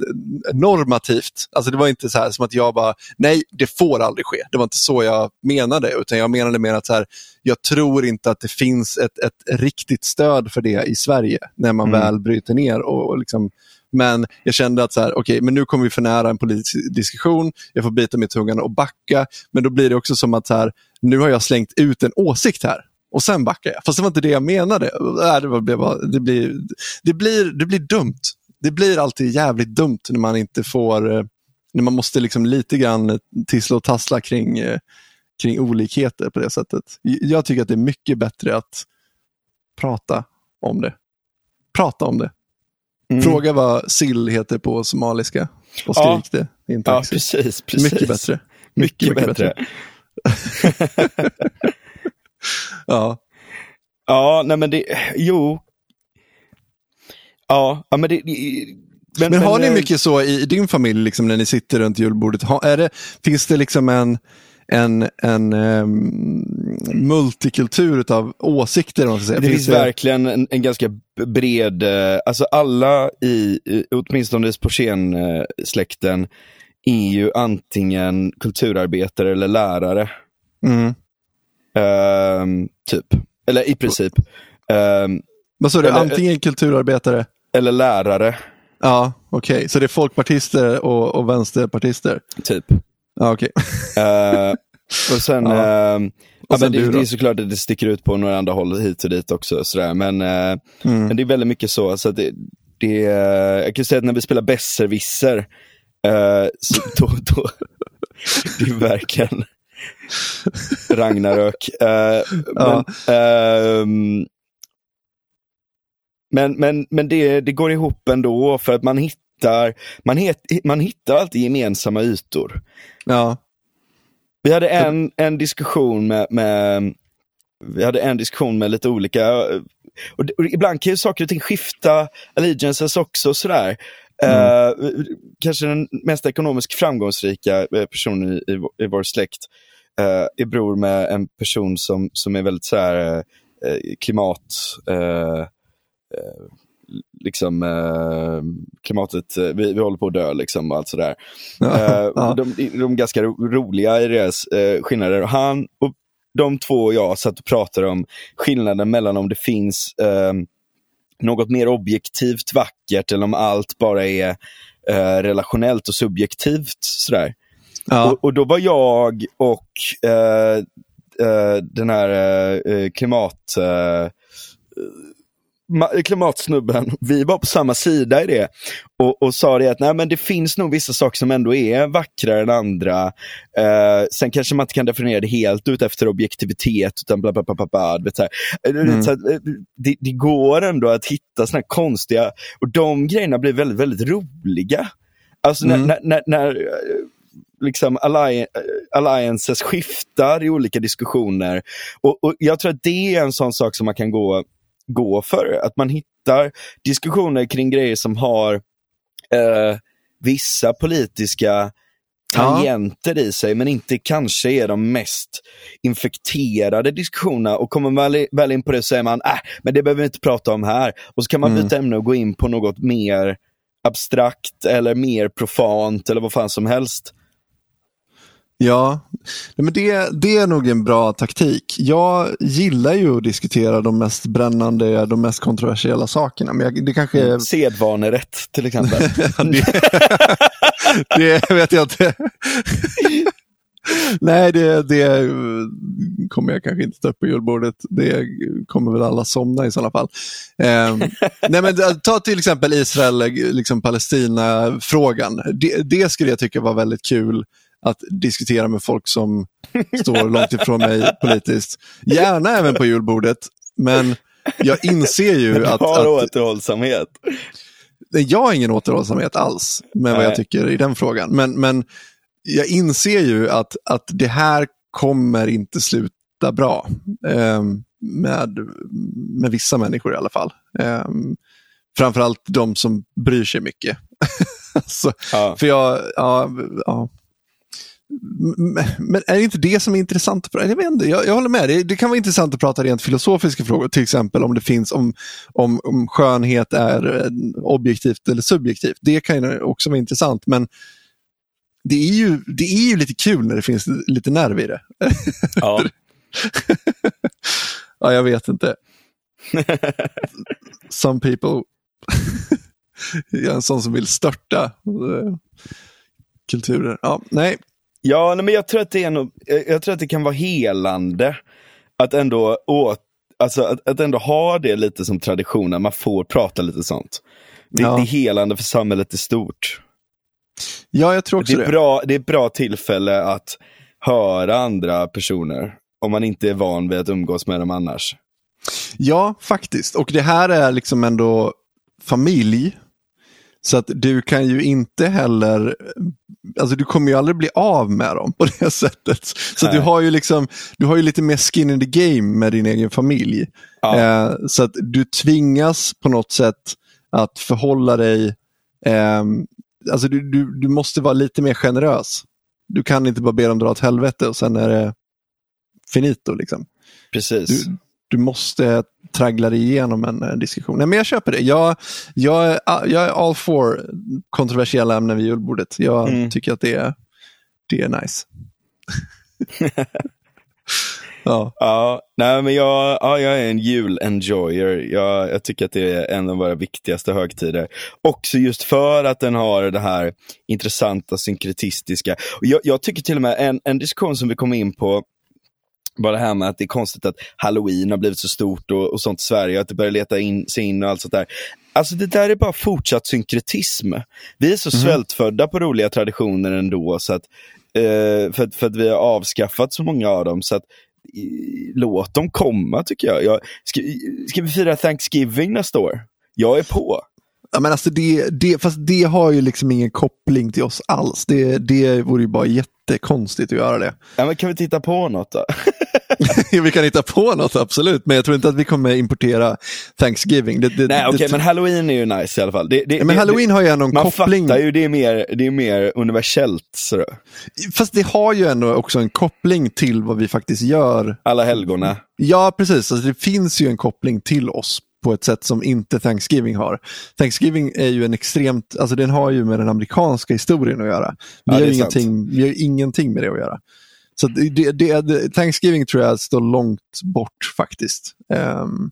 normativt. Alltså det var inte så här som att jag bara, nej det får aldrig ske. Det var inte så jag menade, utan jag menade mer att så här, jag tror inte att det finns ett, ett riktigt stöd för det i Sverige när man Mm. väl bryter ner och, och liksom men jag kände att så här, okay, men nu kommer vi för nära en politisk diskussion, jag får bita mig i tungan och backa. Men då blir det också som att så här, nu har jag slängt ut en åsikt här och sen backar jag. Fast det var inte det jag menade. Äh, det, blir, det, det, blir, det, blir, det blir dumt. Det blir alltid jävligt dumt när man inte får, eh, när man måste liksom lite grann tissla och tassla kring, eh, kring olikheter på det sättet. Jag tycker att det är mycket bättre att prata om det. Prata om det. Mm. Fråga vad sill heter på somaliska och Ja. skrik det i en Ja, precis. precis. mycket bättre. Mycket, bättre. Ja. Ja, nej men det, jo. Ja, ja men det... Men, Men, har ni eh, mycket så i, din familj liksom, när ni sitter runt julbordet? Ha, är det, finns det liksom en, en, en um, multikultur av åsikter? man ska? Det finns verkligen en, en ganska bred, eh, alltså alla i, åtminstone på Ehm, typ. Eller i princip. Ehm, Vad sa du, Eller- antingen kulturarbetare? eller lärare, Ja, okej. Så det är folkpartister och, och vänsterpartister? typ. Ja, okej. Eh, och sen, Ja. ehm, ja, sen det, det är såklart att det sticker ut på några andra håll hit och dit också. Sådär. Men, eh, Mm. men det är väldigt mycket så. så det, det, jag kan säga att när vi spelar besserwisser, eh, så då, då, det är verkligen Ragnarök. Men, ehm, men, men, men det, det går ihop ändå för att man hittar, man, het, man hittar alltid gemensamma ytor. Ja. Vi hade en, en diskussion med, med vi hade en diskussion med lite olika, och, och ibland kan ju saker och ting skifta allegiances också och sådär. Eh, kanske den mest ekonomiskt framgångsrika eh, personen i, i, vår- i vår släkt eh, är bror med en person som, som är väldigt så här, eh, klimat, liksom eh, klimatet, eh, vi, vi håller på att dö liksom och allt sådär. Eh, de, de ganska ro, roliga i deras eh, skillnader. Han och de två och jag satt och pratade om skillnaden mellan om det finns eh, något mer objektivt vackert eller om allt bara är eh, relationellt och subjektivt. Sådär. Ja. Och, och då var jag och eh, den här klimat... Eh, ma- klimatsnubben, vi var på samma sida i det. Och, och sa det att nej, men det finns nog vissa saker som ändå är vackrare än andra. Eh, sen kanske man inte kan definiera det helt ut efter objektivitet, utan bla bla bla bla. bla vet, så. Eh, vet, Mm. så eh, det, det går ändå att hitta såna konstiga, och de grejerna blir väldigt, väldigt roliga. Alltså när, Mm. när, när, när eh, liksom alli- alliances skiftar i olika diskussioner. Och, och Jag tror att det är en sån sak som man kan gå, gå för. Att man hittar diskussioner kring grejer som har eh, vissa politiska tangenter i sig, men inte kanske är de mest infekterade diskussionerna. Och kommer man väl, väl in på det så säger man, äh, men det behöver vi inte prata om här. Och så kan man Mm. byta ämne och gå in på något mer abstrakt eller mer profant eller vad fan som helst. Ja, men det, det är nog en bra taktik. Jag gillar ju att diskutera de mest brännande, de mest kontroversiella sakerna. Men jag, det kanske är... Sedvanerätt till exempel. det, det vet jag inte. Nej, det, det kommer jag kanske inte ta upp på julbordet. Det kommer väl alla somna i sådana fall. Eh, nej, men ta till exempel Israel, liksom Palestina-frågan. Det, det skulle jag tycka var väldigt kul att diskutera med folk som står långt ifrån mig politiskt. Gärna även på julbordet, men jag inser ju att... har att återhållsamhet. Jag har ingen återhållsamhet alls med vad Nej. jag tycker i den frågan. Men, men jag inser ju att, att det här kommer inte sluta bra. Eh, med, med vissa människor i alla fall. Eh, framförallt de som bryr sig mycket. Så, Ja. för jag, ja, ja. Men är det inte det som är intressant? att prata- Jag, vet inte, jag, jag håller med, det, det kan vara intressant att prata rent filosofiska frågor. Till exempel om det finns, om, om, om skönhet är eh, objektivt eller subjektivt. Det kan ju också vara intressant. Men det är ju, det är ju lite kul när det finns lite nerv i det. Ja. Ja, jag vet inte. Some people. jag är en sån som vill störta eh, kulturer. Ja, nej, Ja, nej, men jag tror att det är nog, jag, tror att det kan vara helande att ändå, åt, alltså, att, att ändå ha det lite som tradition, att man får prata lite sånt. Det, Ja. det är helande för samhället i stort. ja, jag tror också Det är, det. bra, det är ett bra tillfälle att höra andra personer, om man inte är van vid att umgås med dem annars. Ja, faktiskt. Och det här är liksom ändå familj. Så att du kan ju inte heller, alltså du kommer ju aldrig bli av med dem på det sättet. Så Nej. du har ju liksom, du har ju lite mer skin in the game med din egen familj. Ja. Eh, så att du tvingas på något sätt att förhålla dig, eh, alltså du, du, du måste vara lite mer generös. Du kan inte bara be dem dra åt helvete och sen är det finito. Liksom. Precis. Du, du måste traggla dig igenom en, en diskussion. Nej, men jag köper det. Jag, jag, är, jag är all for kontroversiella ämnen vid julbordet. Jag Mm. tycker att det är, det är nice. Ja. Ja, nej men jag, ja, jag är en jul-enjoyer. Jag, jag tycker att det är en av våra viktigaste högtider. Också just för att den har det här intressanta synkretistiska. Jag, jag tycker till och med en, en diskussion som vi kom in på bara det här med att det är konstigt att halloween har blivit så stort och, och sånt i Sverige, att det börjar leta in sig in och allt sånt där. Alltså det där är bara fortsatt synkretism. Vi är så svältfödda på roliga traditioner ändå, så att, eh, för, att- för att vi har avskaffat så många av dem. Så att, i- låt dem komma tycker jag. jag ska, ska vi fira Thanksgiving nästa år? Jag är på. Ja, men alltså det, det, fast det har ju liksom ingen koppling till oss alls. Det, det vore ju bara jättekonstigt att göra det. Ja, men kan vi titta på något då? vi kan hitta på något, absolut. Men jag tror inte att vi kommer importera Thanksgiving. Det, det, Nej, okej, det, men halloween är ju nice i alla fall. Det, Ja, men halloween har ju ändå en man koppling. fattar ju, det är mer, det är mer universellt. Så. Fast det har ju ändå också en koppling till vad vi faktiskt gör. Alla helgona. Ja, precis. Alltså, det finns ju en koppling till oss på ett sätt som inte Thanksgiving har. Thanksgiving är ju en extremt, alltså den har ju med den amerikanska historien att göra. Vi, Ja, har, ingenting, vi har ingenting med det att göra. Så det, det, det, Thanksgiving tror jag står långt bort faktiskt. Ehm,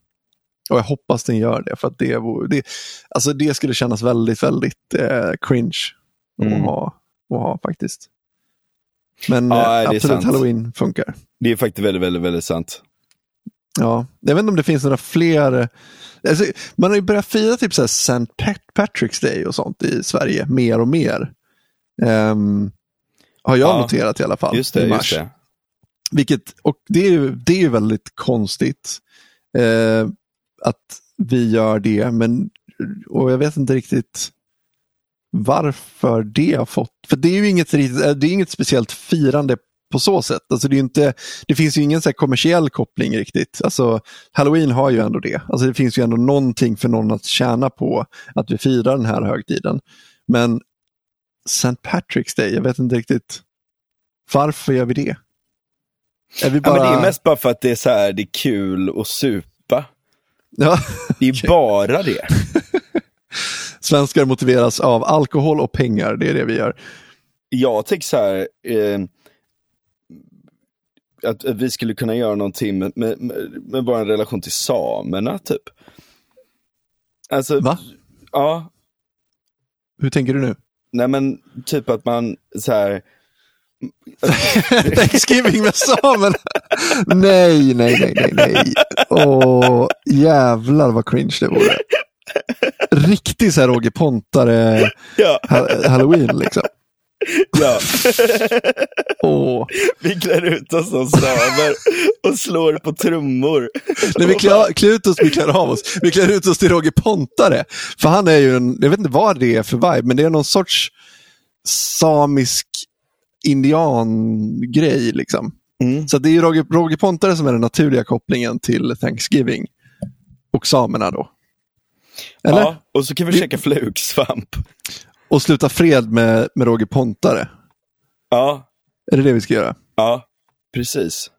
och jag hoppas den gör det, för att det, det, alltså det skulle kännas väldigt, väldigt eh, cringe Mm. att, ha, att ha faktiskt. Men Ja, eh, absolut, halloween funkar. Det är faktiskt väldigt, väldigt, väldigt sant. Ja, jag vet inte om det finns några fler. Alltså, man har ju börjat fira typ så här St. Pat- Patrick's Day och sånt i Sverige mer och mer. Ehm, har jag Ja, noterat i alla fall. Just i det, mars. just det. Vilket, och det är ju det är väldigt konstigt eh, att vi gör det. Men, och jag vet inte riktigt varför det har fått. För det är ju inget, eh, det är inget speciellt firande på så sätt. Alltså det, är inte, det finns ju ingen så här kommersiell koppling riktigt. Alltså, Halloween har ju ändå det. Alltså det finns ju ändå någonting för någon att tjäna på att vi firar den här högtiden. Men St. Patrick's Day, jag vet inte riktigt varför gör vi det? Är vi Ja, bara... men det är mest bara för att det är, så här, det är kul att supa. Ja, Det är bara det. svenskar motiveras av alkohol och pengar, det är det vi gör. Jag tänker så här, eh, att, vi skulle kunna göra någonting med, med, med, med vår relation till samerna, typ. Alltså, Va? ja, Hur tänker du nu? nej men typ att man så här, Thanksgiving med samerna. nej, nej, nej, nej, nej. Åh, jävlar vad cringe det vore. Riktig så här Roger Pontare ja, ha- halloween liksom. Ja. Åh. vi klär ut oss som samer och slår på trummor. Nej, vi klär, klär ut oss, vi klär av oss. Vi klär ut oss till Roger Pontare. För han är ju en, jag vet inte vad det är för vibe, men det är någon sorts samisk indiangrej liksom. Mm. Så det är ju Roger, Roger Pontare som är den naturliga kopplingen till Thanksgiving. Och samerna då. Eller? Ja, och så kan vi Vi- käka flugsvamp. Och sluta fred med, med Roger Pontare. Ja, Är det det vi ska göra? ja, precis.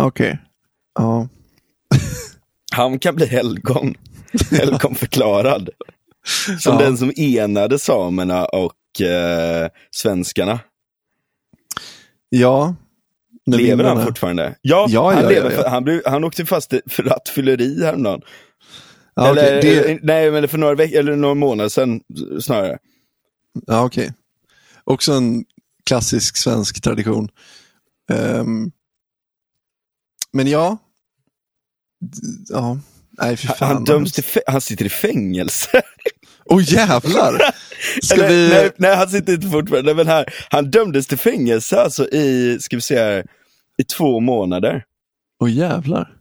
Okej. Ja. Han kan bli helgon. Helgonförklarad. Som Ja. den som enade samerna och eh, svenskarna. Ja. Lever han fortfarande? Ja, Ja, han, ja, lever ja, han, blev, han åkte fast för rattfylleri häromdagen. Ja, eller, det... eh, Nej, men för några, veck- eller några månader sedan snarare. Ja, okej. Också en klassisk svensk tradition. Ehm, men ja. Ja. Nej, Han, fan. han, döms till, han sitter i fängelse. Åh oh, jävlar! Ska Eller, vi... nej, nej, han sitter inte fortfarande. Men här, han dömdes till fängelse alltså i, ska vi se här, i två månader. Åh jävlar.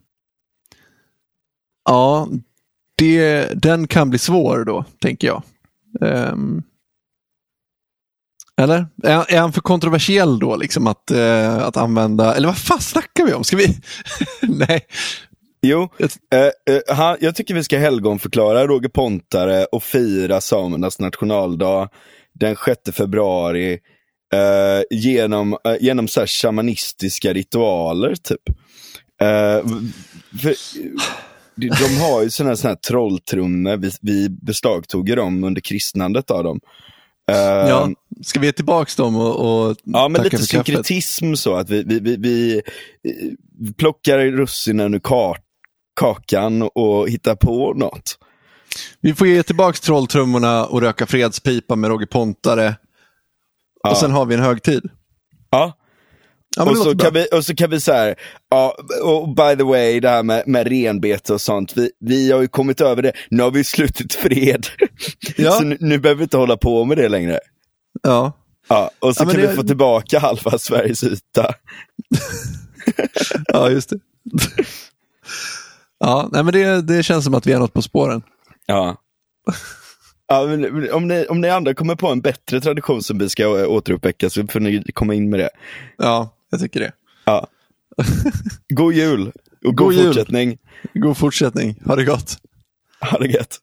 Ja, det, den kan bli svår då, tänker jag. Ehm, eller? Är, är han för kontroversiell då, liksom att, eh, att använda, eller vad fan snackar vi om? Ska vi? Nej. Jo, Jag- eh, eh, han, jag tycker vi ska helgonförklara Roger Pontare och fira samernas nationaldag den 6 februari eh, genom, eh, genom så här shamanistiska ritualer typ. Eh, för, de, har ju sådana här, trolltrummor, vi, vi beslagtog dem under kristnandet av dem. Ja, ska vi ge tillbaka dem och, och Ja, men lite synkretism så att vi, vi, vi, vi plockar russinen ur ka- kakan och hittar på något. Vi får ge tillbaka trolltrummorna och röka fredspipa med Roger Pontare. Ja. Och sen har vi en högtid. Ja, Ja, och, så kan bra. vi, och så kan vi så här, ja, och by the way, det här med, med renbete och sånt, vi, vi har ju kommit över det, nu har vi slutit fred. Ja. Så nu, nu behöver vi inte hålla på med det längre. Ja. Ja, och så Ja, kan vi få tillbaka halva Sveriges yta. ja, just det. ja, nej, men det, det känns som att vi är något på spåren. Ja. Ja, om, ni, om ni andra kommer på en bättre tradition som vi ska återuppväcka så får ni komma in med det. Ja, jag tycker det. Ja. God jul och god, God jul. fortsättning. God fortsättning. Ha det gott. Ha det gött.